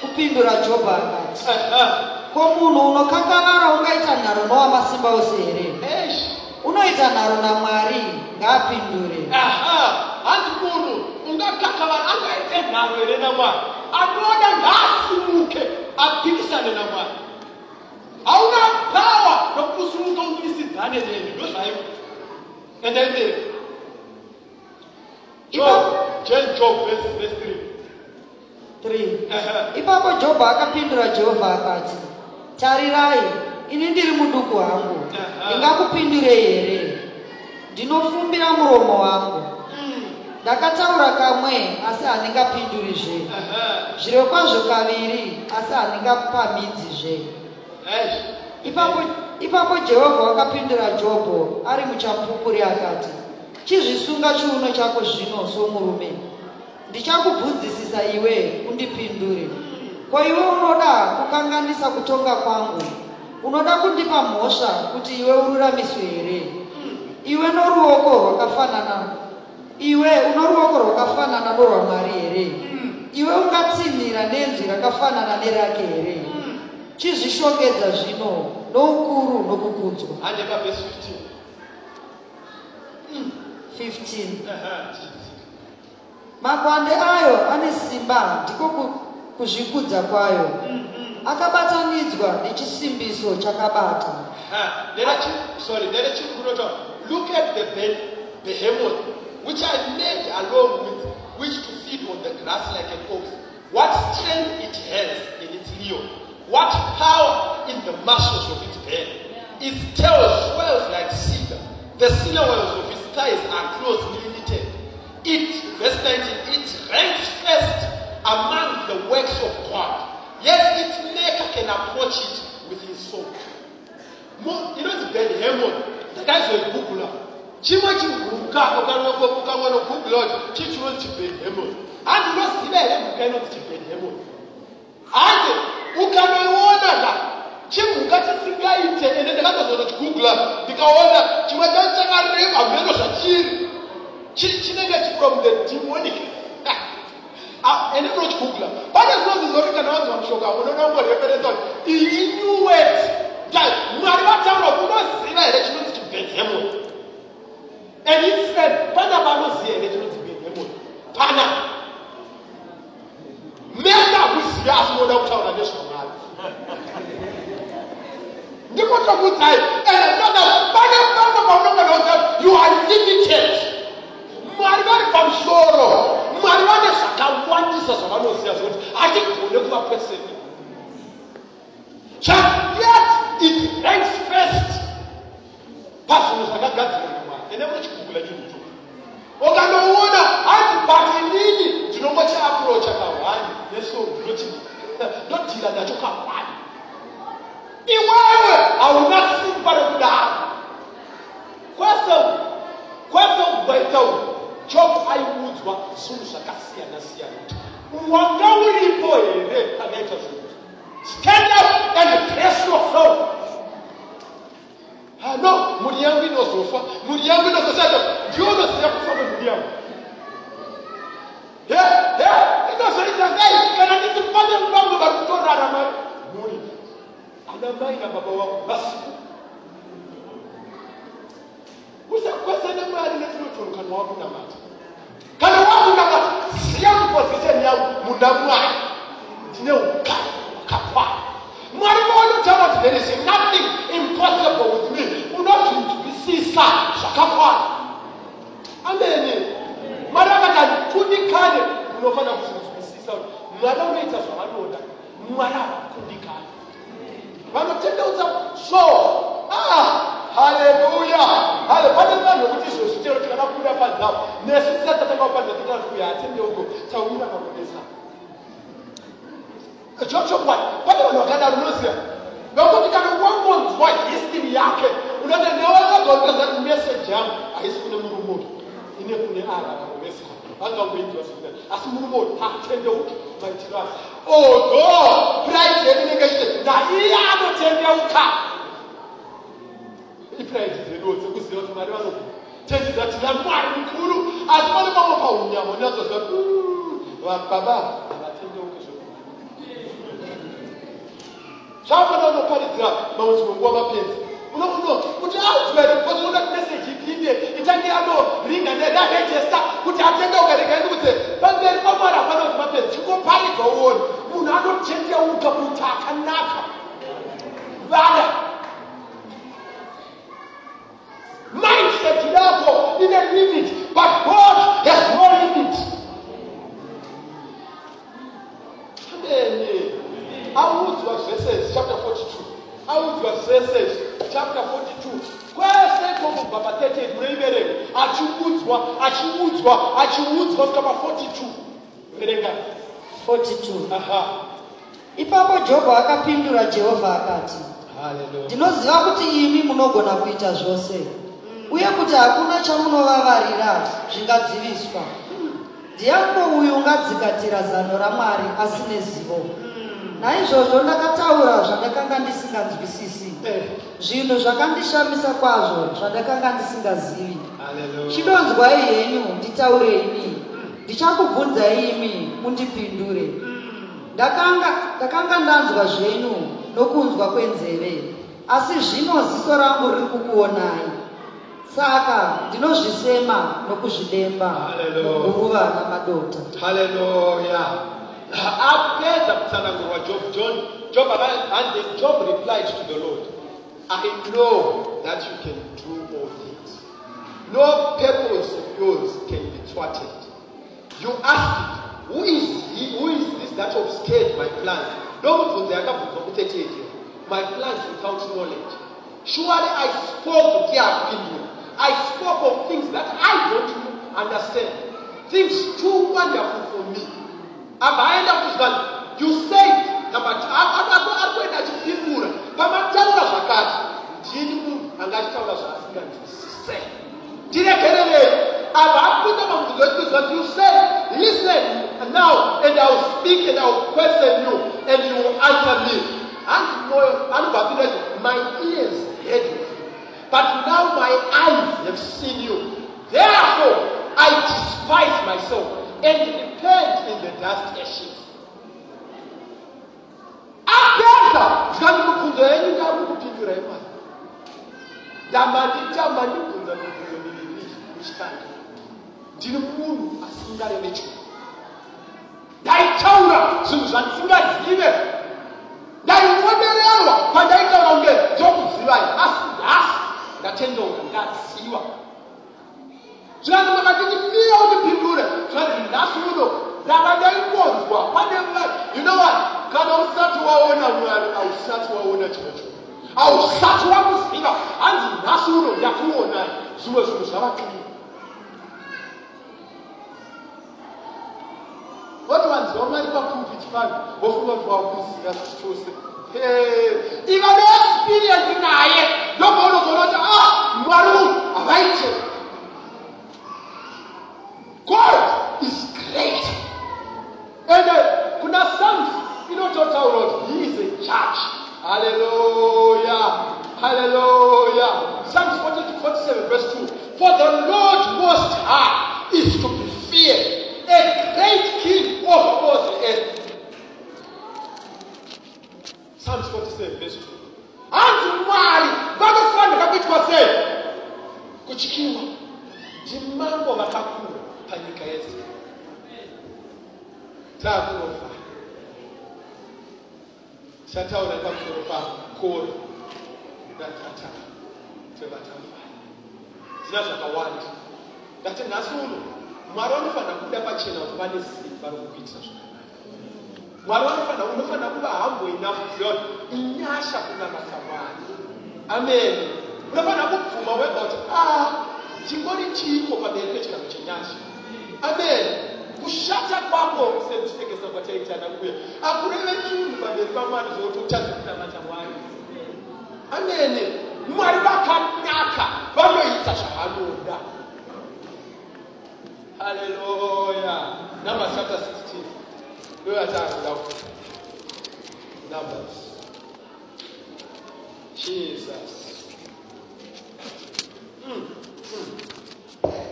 kupindura jobho akati Ehe. ko munhu unokanganara ungaita nharo nowamasimba ose here. Unoita nharo namwari ngaapindure. Aha. hanzi munhu ungakakavana angaite nharo here namwari? Anoda ngaasimuke apikisane namwari. Hauna pawa nokusuruka umisidzane neni ndozvaivo endaenderi job jen job verse verse 3 3 Ehe. ipapo jobho akapindura jehovha akati tarirai ini ndiri muduku hangu ndingakupindurei here? Ndinofumbira muromo wangu. Mm. ndakataura kamwe asi handingapindurizve zviro kwazvo kaviri asi handingapamidzizve ipapo, ipapo jehovha wakapindura jobho ari muchapupuri akati chizvisunga chiuno chako zvino somurume. Ndichakubvunzisisa iwe undipindure. Ko iwe unoda kukanganisa kutonga kwangu unoda kundipa mhosva kuti iwe ururamiswe here? Iwe noruoko rwakafanana iwe uno ruoko rwakafanana norwamwari here? Iwe ungatsinhira nenzwi rakafanana nerake here? Chizvishongedza zvino noukuru nokukudzwa handeka verse 15 15 Ehe. makwande ayo ane simba ndiko ku- kuzvikudza kwayo akabatanidzwa nechisimbiso chakabata there are two, sorry, there are. Look at the be- behemoth, which I made along with which to feed on the grass like an ox. What strength it has in its leo, what power in the muscles of its belly. Its tail swells like cedar. The sinews of its thighs are closely knitted. It, verse 19, it ranks first among the works of God. Yes, it Neka can approach it with his soul. You know the Ben Hammond. The guy's a Googler. Chimachi Ruka, Okano Kuka, one of Googlers, Chichuan to Ben Hammond. And not Sibe, you cannot to Ben Hammond. And Ukano Wonada. Chimuka Singa, and then the other sort of Googler, because Chimacha Rem, Ameno Shachir. Chinagachi from the demonic and Enoch Kugler. What is not the African house on sugar? We don't know what the predator. He knew it. That no matter what time of no sin, I let you to be him. And he said, Pana Bano see, I let you to be him. Pana. Mẹ́ta bí si aṣọ wọn dáwọ́ sáwọn àjẹsọ̀ náà. Nípa tó kú táyì, ẹ̀ ẹ̀ lọ́dà báyọ̀ báyọ̀ báyọ̀ báyọ̀ báyọ̀ you are limited. Mọ̀ àdìbá ni kàn sọ̀rọ̀, mọ̀ àdìbá ni sọ̀rọ̀. Zvakawandisa zvavanoziva zvokuti hatigone kuvapresenti Just yet it ranks first. Pazvinhu zvakagadzirwa namwari ende munochigugula chinhu cho ukanoona hati but inini ndinongochiaprocha kahwani nesoro ndinoti ndodhira nacho kahwani. Iwewe hauna simba rekudaro. Kwese kwese kubaitauri job ayiwood wa sunsa kasi anasi ayi wanga wuli bɔ yi ne ana so stand up and press yourself ano muriyan bi na ɔsoro fa muriyan bi na ɔsoro sɛ ɛdɛm diɛ ɔna sɛ ɛkɔ fɔlɔ muriyan yɛ yɛ ɛna sɛ ɛna sɛ ɛna ti ti pɔtɛ nkpa mo ba tó rara ma muri anamai na baba wa basi. Vasiku usakwesane mari netinotorokanwa wakunamata kana wakunamata ziya kupozisheni yangu muna mwari ndine ugari hwakakwana mwari vaonotaura kuti there is nothing impossible with me. Unozvinzwisisa zvakakwana ameni mwari akati handikundikane unofanira kuzvinzwisisa kuti mwana unoita zvavanoda. Mwari havakundikane wanatenda uzamushowa haleluya ale vanena nokuti izvozvi chero tikada kubuda panzavo nesu tisatataga panza totara kuya hatendeuko taumira makonesa chochokwadi pane vanhu vakadaro unoziva nokuti kana wangonzwa histiri yake unoti newakagondoza kuti meseji yangu haisi kune murume ine kune ari akakonesa That's not being justified. As. Oh God, pray to any nation that he had not changed out car. He prayed to the Lord, so see what my man change that children. Why we could as one of our own young one else Like Baba, and I change out the unokuno kuti audzwere kozoona kuti meseji ipinde itange yanoringa nerehejesta kuti atendeuka rikaendi kuti pamberi pamwari hapana kuti mapenzi chingoparidzwa uone munhu anotendeuka kuti akanaka vada mindset yako ine limit. But god has no limit. Amene audzwa verses chapter 42 audzwa verses chapter 42 kwese kwobva pa38 munoivereka achiudzwa achiudzwa achiudzwa kusvika pa42 verenga 42 aha. Ipapo jobho akapindura jehovha akati ndinoziva kuti imi munogona kuita zvose. Uye kuti hakuna chamunovavarira zvingadziviswa. Ndiango uyu ungadzikatira zano ramwari asine zivo naizvozvo ndakataura zvandakanga ndisinganzwisisi. Eh, zvinhu zvakandishamisa kwazvo zvandakanga ndisingazivi. Chidonzwai henyu nditaurei ndichakubvunzai imi mundipindure. Ndakanga ndakanga ndanzwa zvenyu nokunzwa kwenzeve. Asi zvino ziso rangu riri kukuonai. Saka ndinozvisema nokuzvidemba. Muguruva namadota haleluya kutsanangurwa job john job and job replied to the lord i know that you can do all things. No purpose of yours can be thwarted. You asked who is he? Who is this that obscured my plans ndomubvunzo yakabvunzwa ku38 my plans without knowledge. Surely i spoke kuti apindura i spoke of things that i don't understand. Things too wonderful for me abva aenda kuzvanhu you said number two ari kuenda achipindura pamataura zvakati ndini munhu anga achitaura zvaasinganzwisise ndiregererei abva apinda pamubvunzo wechikuzva you said listen now and i will speak and i will question you and you will answer me. Hanzi mwoyo anobva apinda kuti my ears heard you. But now my eyes have seen you. Therefore i despise myself and repent in the dust ashes apedza zvikati mibvunzo yenyu ndakukupindura imari ndamanditamba ndibvunza mibvunzo miviri muchitanga ndiri munhu asingareve choko ndaitaura zvinhu zvandisingazive ndaionererwa pandaitaura kunge ndokuzivai asi nhasi ndatendeuka ndaziva Just look at the fear of the people there. Just last you know. That are their ones. But what they like, you know what? God will start to our own and I will start a our own church. I will start to our own sinner. And the last you know, that you and I, so as you shall to you. What one's the only one who is fine? What one who is chosen? Hey, even the experience in the eye, don't go to the ah, Maru, I like you. God is great. And uh, kuna psalms inototaura kuti he is a judge haleluya haleluya psalms 40 47 verse 2 for the lord most high is to be feared a great king over all the earth. Psalms 47 verse 2 hanzi mwari vanofanira kuitwa sei kutyiwa ndimambo vakakura panyika yese taakunofa chataura pamusoro pakora natata twevatafara zina zvakawanda. Ngati nhasi uno mwari vanofanira kuda pachena kuti vane simba rokukuitira zvakanaka. Mwari vanofanira unofanira kuva hambo enough kuziva kuti inyasha kunamata mwari. Amen. Unofanira kubvuma wega kuti a chingori chiko pamberi pechigaro chenyasha amen. Kushata kwako sekusekesa kwataitana kuya. Akureve chinhu pamberi pamwari zvokuti utadze kunamata mwari amene mwari vakanaka vanoita zvavanoda kuda haleluya numbers chapter 16 ndo yatakuda numbers jesus. Mm, mm.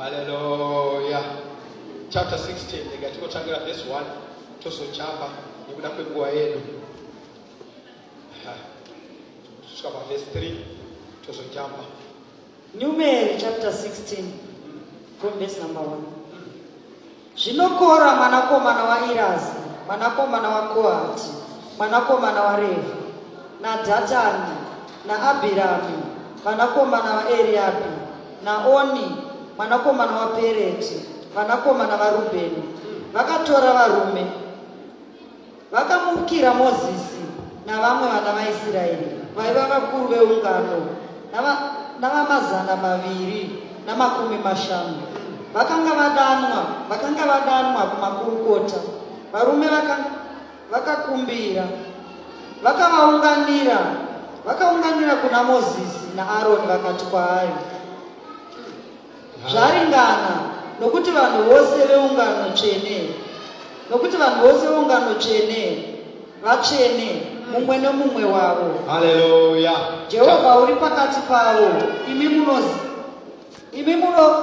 Haleluya chapter 16 ndega tikotangira verse 1 tozochamba nekuda kwenguva yedu kusvika paverse 3 tozojamba numeri chapter 16 from verse number 1 zvinokora mwanakomana wairazi mwanakomana wakohati mwanakomana warevhi nadhatani naabhiramu mwanakomana waeriabhi naoni mwanakomana wapereti vanakomana varubheni vakatora varume vakamukira mozisi navamwe vana vaisraeri vaiva vakuru veungano nava- navamazana maviri namakumi mashanu. Vakanga vadanwa vakanga vadanwa kumakurukota. Varume vaka- vakakumbira vakavaunganira vakaunganira kuna mozisi naaroni vakati kwaari zvaringana nokuti vanhu vose veungano tsvene. Nokuti vanhu vose veungano tsvene vatsvene mumwe nomumwe wavo. Haleluya jehovha uri pakati pavo imi munozi imi muno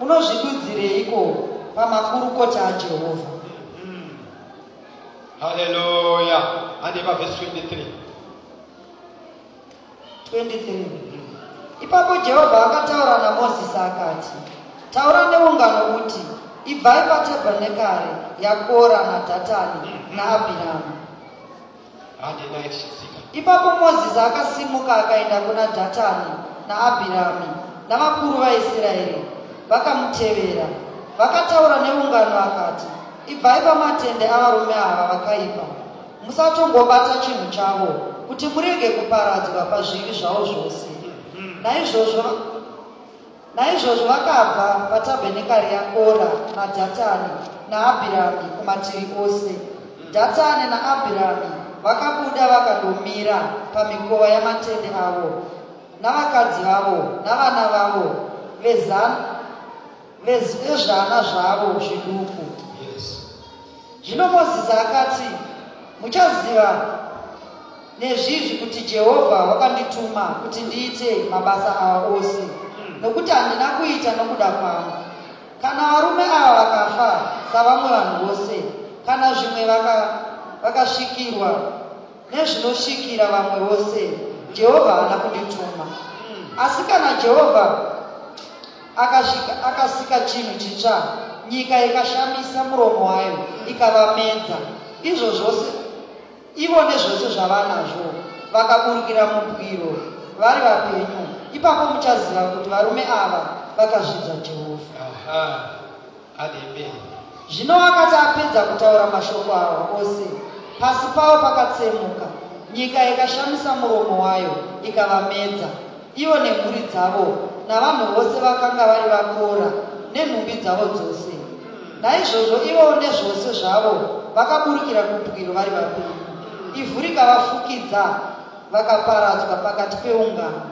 munozvidudzireiko pamakurukota ajehovha? Haleluya handipa verse 23 23 ipapo jehovha akataura namozisi akati taura neungano uti ibvai patabhenekari yakora nadhatani naabhiramu ipapo mozisi akasimuka akaenda kuna dhatani naabhirami navakuru vaisraeri vakamutevera. Vakataura neungano akati ibvai pamatende avarume ava vakaipa. Musatongobata chinhu chavo kuti murege kuparadzwa pazvivi zvavo zvose naizvozvo naizvozvo vakabva patabhenekari yakora nadhatani naabhirami kumativi ose. Dhatani naabhirami vakabuda vakandomira pamikova yamatende avo navakadzi vavo navana vavo vezvana zvavo zviduku. Zvino mozisi akati muchaziva nezvizvi kuti jehovha wakandituma kuti ndiite mabasa ava ose. Nokuti handina kuita nokuda kwangu. Kana varume ava vakafa savamwe vanhu vose. Kana zvimwe vaka- vakasvikirwa nezvinosvikira vamwe vose jehovha haana kundituma. Asi kana jehovha akasika chinhu chitsva nyika ikashamisa muromo wayo ikavamedza izvo zvose ivo nezvose zvavanazvo vakaburukira mubwiro vari vapenyu. Ipapo muchaziva kuti varume ava vakazvidza jehovha. Zvino akati apedza kutaura mashoko ava ose pasi pavo pakatsemuka nyika ikashamisa muromo wayo ikavamedza. Ivo nemhuri dzavo navanhu vose vakanga vari vakora nenhumbi dzavo dzose. Naizvozvo ivo nezvose zvavo vakaburukira kubwiro vari vapenyu ivhu rikavafukidza vakaparadzwa pakati peungano.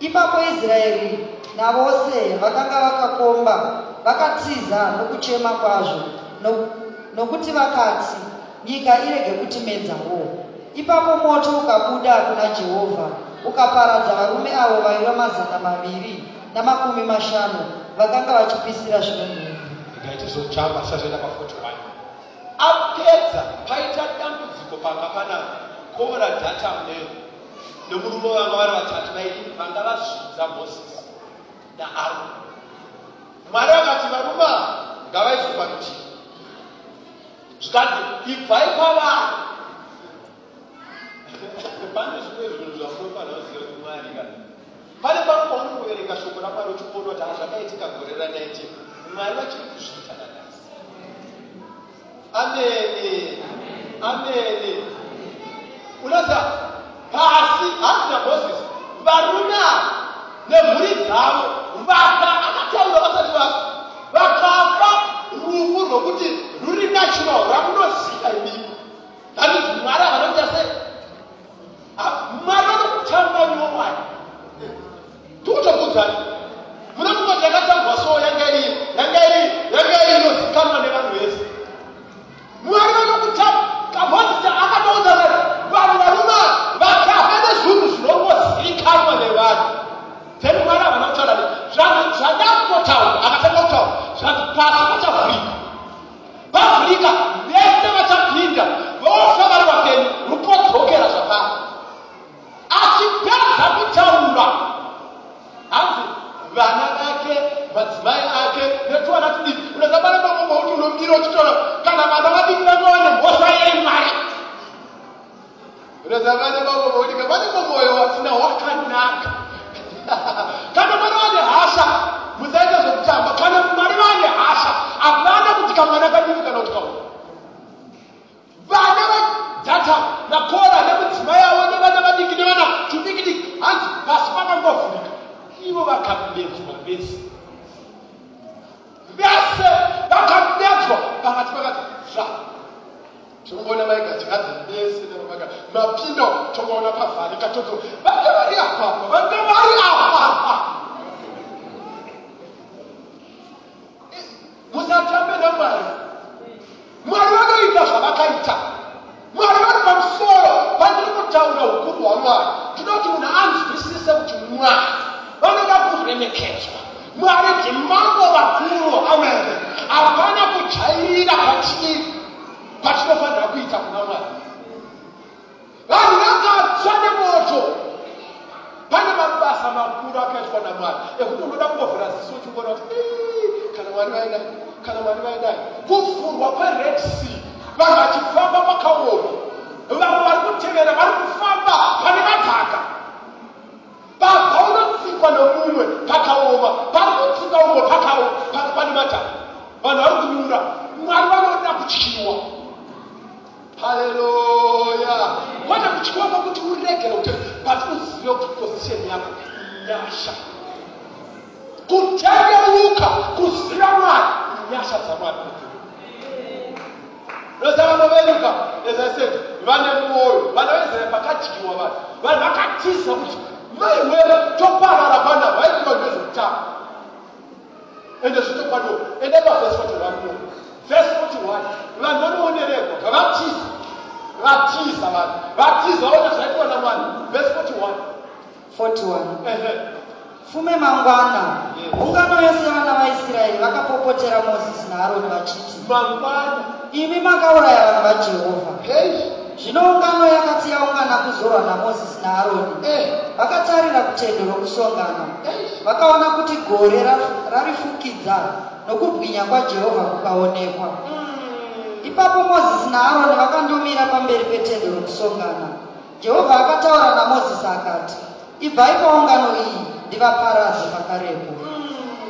Ipapo israeri navose vakanga vakakomba vakatiza nokuchema kwazvo no- nokuti vakati nyika irege kutimedzawo ipapo moto ukabuda kuna jehovha ukaparadza varume avo vaiva mazana maviri namakumi mashanu vakanga vachipisira zvimwe mhuri ngaitizochamba sazoenda pa41 apedza paita dambudziko panga pana kora dhatamu ne- nomurume vanga vari vatatu vaii vanga vazvidza mozisi naaroni mwari akati varume ava ngavaiswe parutivi. Zvikanzi ibvai kwavari. Pane zvimwe zvinhu zvamunofanira kuziva kuti mwari ka pane pamwe pamunoverenga shoko ramwari uchiona kuti hazvakaitika gore ra19 mwari vachiri kuzviita nanhasi Amen. Amen. Unaweza basi hata Moses baruna ne muri zavo vaka akataura vasati vasi vakafa rufu rwokuti ruri natural ramunoziva imimi that is mwari havanoita sei mwari vanokutamba niwo mwari tiutokudzani mune kumwe takatambwa soo yanga iri yanga iri yanga iri inozikanwa nevanhu vese mwari vanokutambamozisi akatoudza vati vanhu varuma vakafa nezvinhu zvinongozikanwa nevanhu. Then mwari havana kutaura zvadakutotaura akatanga kutaura zvati pasi pachavhurika vavhurika vese vachapinda vofa vari vapenyu rukodzokera zvakare. Achipedza kutaura. Hanzi vana vake madzimai ake netuwana tudiki unazabana pamwe kuti unomira uchitaura kana vana vadiki vanowane mhosa yemwari unazabana pamwe kuti vane mumwoyo watina wakanaka kana mwana vane hasha musaita zvekutamba kana mwari vane hasha hapana kuti kamwana kadiki kana kuti kaua vana vadhata nakora nemudzimai avo nevana vadiki nevana tudiki diki hanzi pasi pakangovhurika ivo Miase, yaka netwa, bahati bagati, ra. Tumona maika tikati, nesi nena maika, mapindo, tumona pafani, katutu, bande mari apa, bande mari apa. Muzatambe na mari. Mwari wana itasha, bakaita. Mwari wana bamsoro, bandiri kutauna ukuru wa mwari. Tunoti una angst, isisa utumwa. Wana na kuhremekezwa mwari ndimambo vakuru amene hapana kujairira patiri patinofanira kuita kuna mwari vanhu vakatsva nemoto pane mabasa makuru akaitwa namwari ekuti unoda kungovhura ziso uchingoona kuti "Ii, kana mwari vaidai kana mwari vaidai kuvhurwa kwered sea vanhu vachifamba pakaoma vamwe vari kutevera vari kufamba pane madhaka babva unotsikwa nomumwe pakaoma pari kutsika umwe pane madhaka vanhu vari kunyura mwari vanoda kutyiwa. Haleluya! Kwete kutyiwa kwakuti uregere kuti but uzive kuti position yako nyasha kutendeuka kuziva mwari nyasha dzamwari nozavanoveruka as i said vane mwoyo vana veisraeri pakadyiwa vanhu vanhu vakatiza kuti maiwewe toparara pana vaikuva nezveutano ende zvitokwadiwo ende pavhesi 41 mo. Vhesi 41 vanhu vanoonerekwa kavatiza vatiza vanhu vatiza vaona zvaitwa namwari vhesi 41 41 ehe. Fume mangwana. Ungano yose yavana vaisraeri vakapopotera mozisi naaroni vachiti mangwana. Imi makauraya vanhu vajehovha zvino ungano yakati yaungana kuzorwa namozisi naaroni. Eh vakatarira kutende rokusongana eh vakaona kuti gore ra- rarifukidza nokubwinya kwajehovha kukaonekwa. Ipapo mozisi naaroni vakandomira pamberi petende rokusongana. Jehovha akataura namozisi akati ibvai paungano iyi ndivaparadze pakarepo.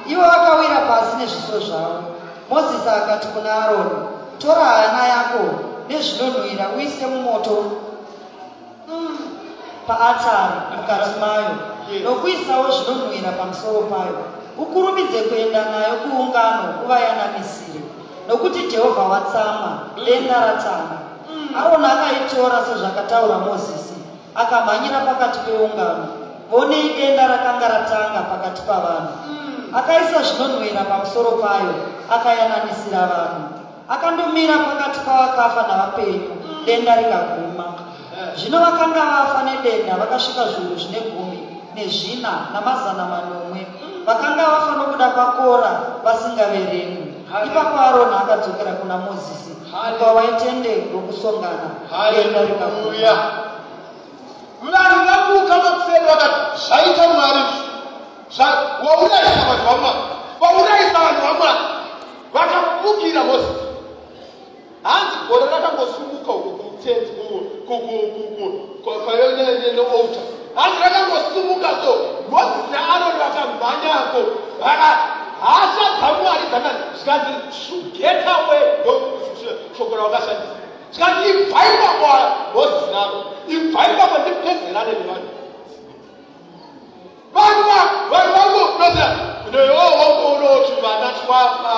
Ivo vakawira pasi nezviso zvavo. Mozisi akati kuna aroni tora hana yako nezvinonhuhwira uise mumoto paatari mukati mayo. Nokuisawo zvinonhuhwira pamusoro payo. Ukurumidze kuenda nayo kuungano uvayanamisire nokuti jehovha watsama denda ratanga aroni akaitora sezvakataura mozisi akamhanyira pakati peungano. Vonei denda rakanga ratanga pakati pavanhu. Akaisa zvinonhuhwira pamusoro payo akayanamisira vanhu akandomira pakati pavakafa navapenyu denda rikaguma. Zvino vakanga vafa nedenda vakasvika zviuru zvine gumi nezvina namazana manomwe. Vakanga vafa nokuda kwakora vasingaverengwi. Ipapo aroni akadzokera kuna mozisi muka waitende rokusongana denda rikaguma. Vanhu vamuka mapferi vakati zvaita mwari. Waurayisa vanhu vamwari waurayisa vanhu vamwari vakamukira mozisi hanzi gore rakangosumuka tenti kukayoneneouta hanzi rakangosumuka so mozisi naaroni vakamhanyako hashadzamwaridzanani zvikanzi sugetawe shoko ravakashandisa zvikanzi ibvai kwakwa mozisi naaroni ibvai kwakwa ndipedzerane nevanhu vanhu vanhu vangonoza neyowokonoti vana twafa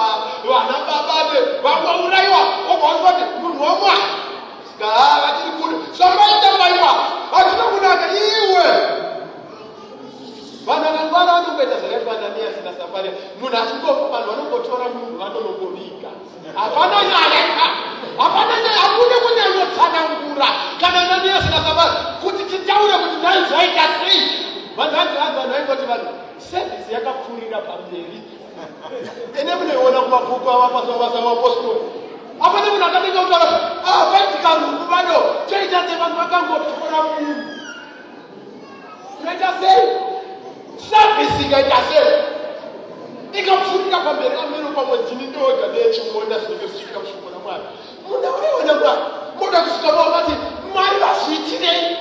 vana babane vangourayiwa ogaonzwa kuti munhu wamwari gaa vatiri kune zvamaita maiwa hatina kunaka iwe. Kumboita zvakaitwa ananiyasi nasafaria munhu achingofa vanhu vanongotora munhu vanonongoviga hapana nyaya hapana nyaya hakune kunyanyotsanangura kana ananiyasi nasafaria kuti titaure kuti nhai zvaita sei vanhu vaingoti vanhu sevhisi yakapfuurira pamberi ene munoiona kumabuku avapasavasa mapostori apane munhu akatenga kutaura apaitika ruku vano choita sei vanhu vakangotora munhu inoita sei sevhisi ikaita sei ikapfuurira pamberi ameno pamwedzini ndoga neyechimonda zvinenge zvichifika kushikona mwari muna uiona mwari moda kusvika vao vati mwari vazviitirei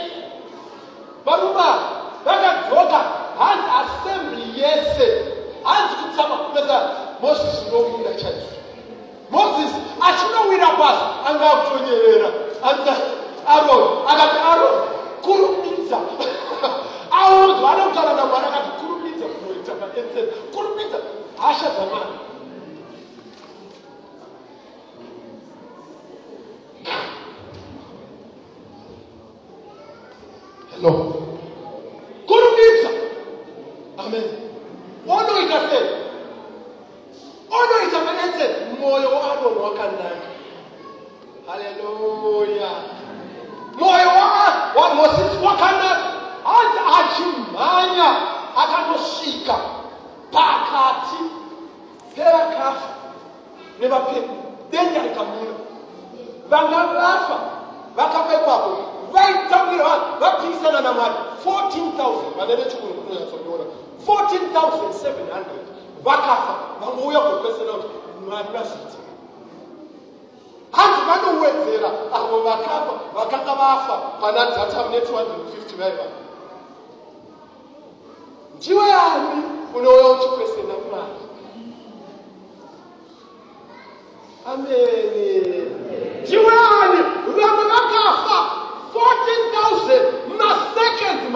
varuma vakadzoka hanzi assembly yese hanzi kutama kumesa mozisi ndokunda chaizvo. Mozisi achinowira pasi anga akutonyerera hanzi aron akati aron kurumidza. Audzwa anokutaura namwari akati kurumidza kunoita maenzeni kurumidza. Hasha dzamwari hello amen. Onoita sei onoita maenzeni mwoyo waaroni wakanaka haleluya mwoyo wamozisi wakanaka hanzi achimhanya akanosvika pakati perakafa nevapenyu. Denda rikamura vanga vafa vakafa ipapo vaitsamwira vanhu vapisana namwari. 14000 vane vechikuru kunyatsondiona 14700 vakafa vangouya kukwesena kuti mwari vazviti hanzi vanowedzera avo vakafa vakanga vafa pana data mune 250 vaiva. Ndiwe ani unouya uchikwesena mwari ameni ndiwe ani vamwe vakafa? 14000 maseconds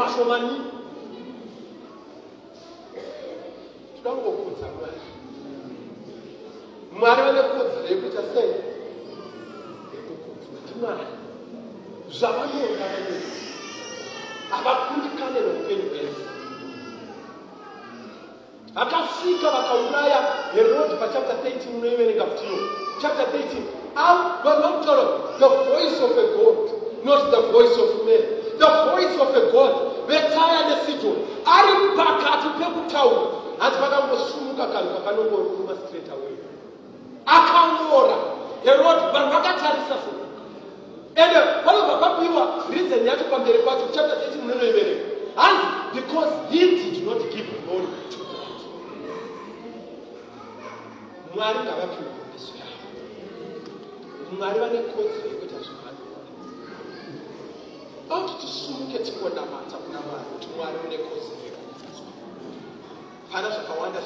mashomani tinangokudza mwari mwari vane kodzero yekuita sei yekukudzwa ndimwari zvavanonga vanei havakundikane neupenyu hwedu vakasvika vakauraya herodhi pachapter 13 unoiverenga kutiyo chapter 13 vanhu vakutaura the voice of a god not the voice of man. The voice of a god vetaya nesidon ari pakati pekutaura hanzi pakangosumuka kanhu kakanongoruma straight away. Akaora herodhi vanhu vakatarisa so ende panobva pabiwa reason yacho pamberi pacho chapter 13 munonoiverenga hanzi because he did not give glory to god. Mwari ngavapiwe kubiso yavo mwari vane kodzero yekuita zvavanova auti tisumuke tingonamata kuna mwari kuti mwari une kodzero hata za kawaida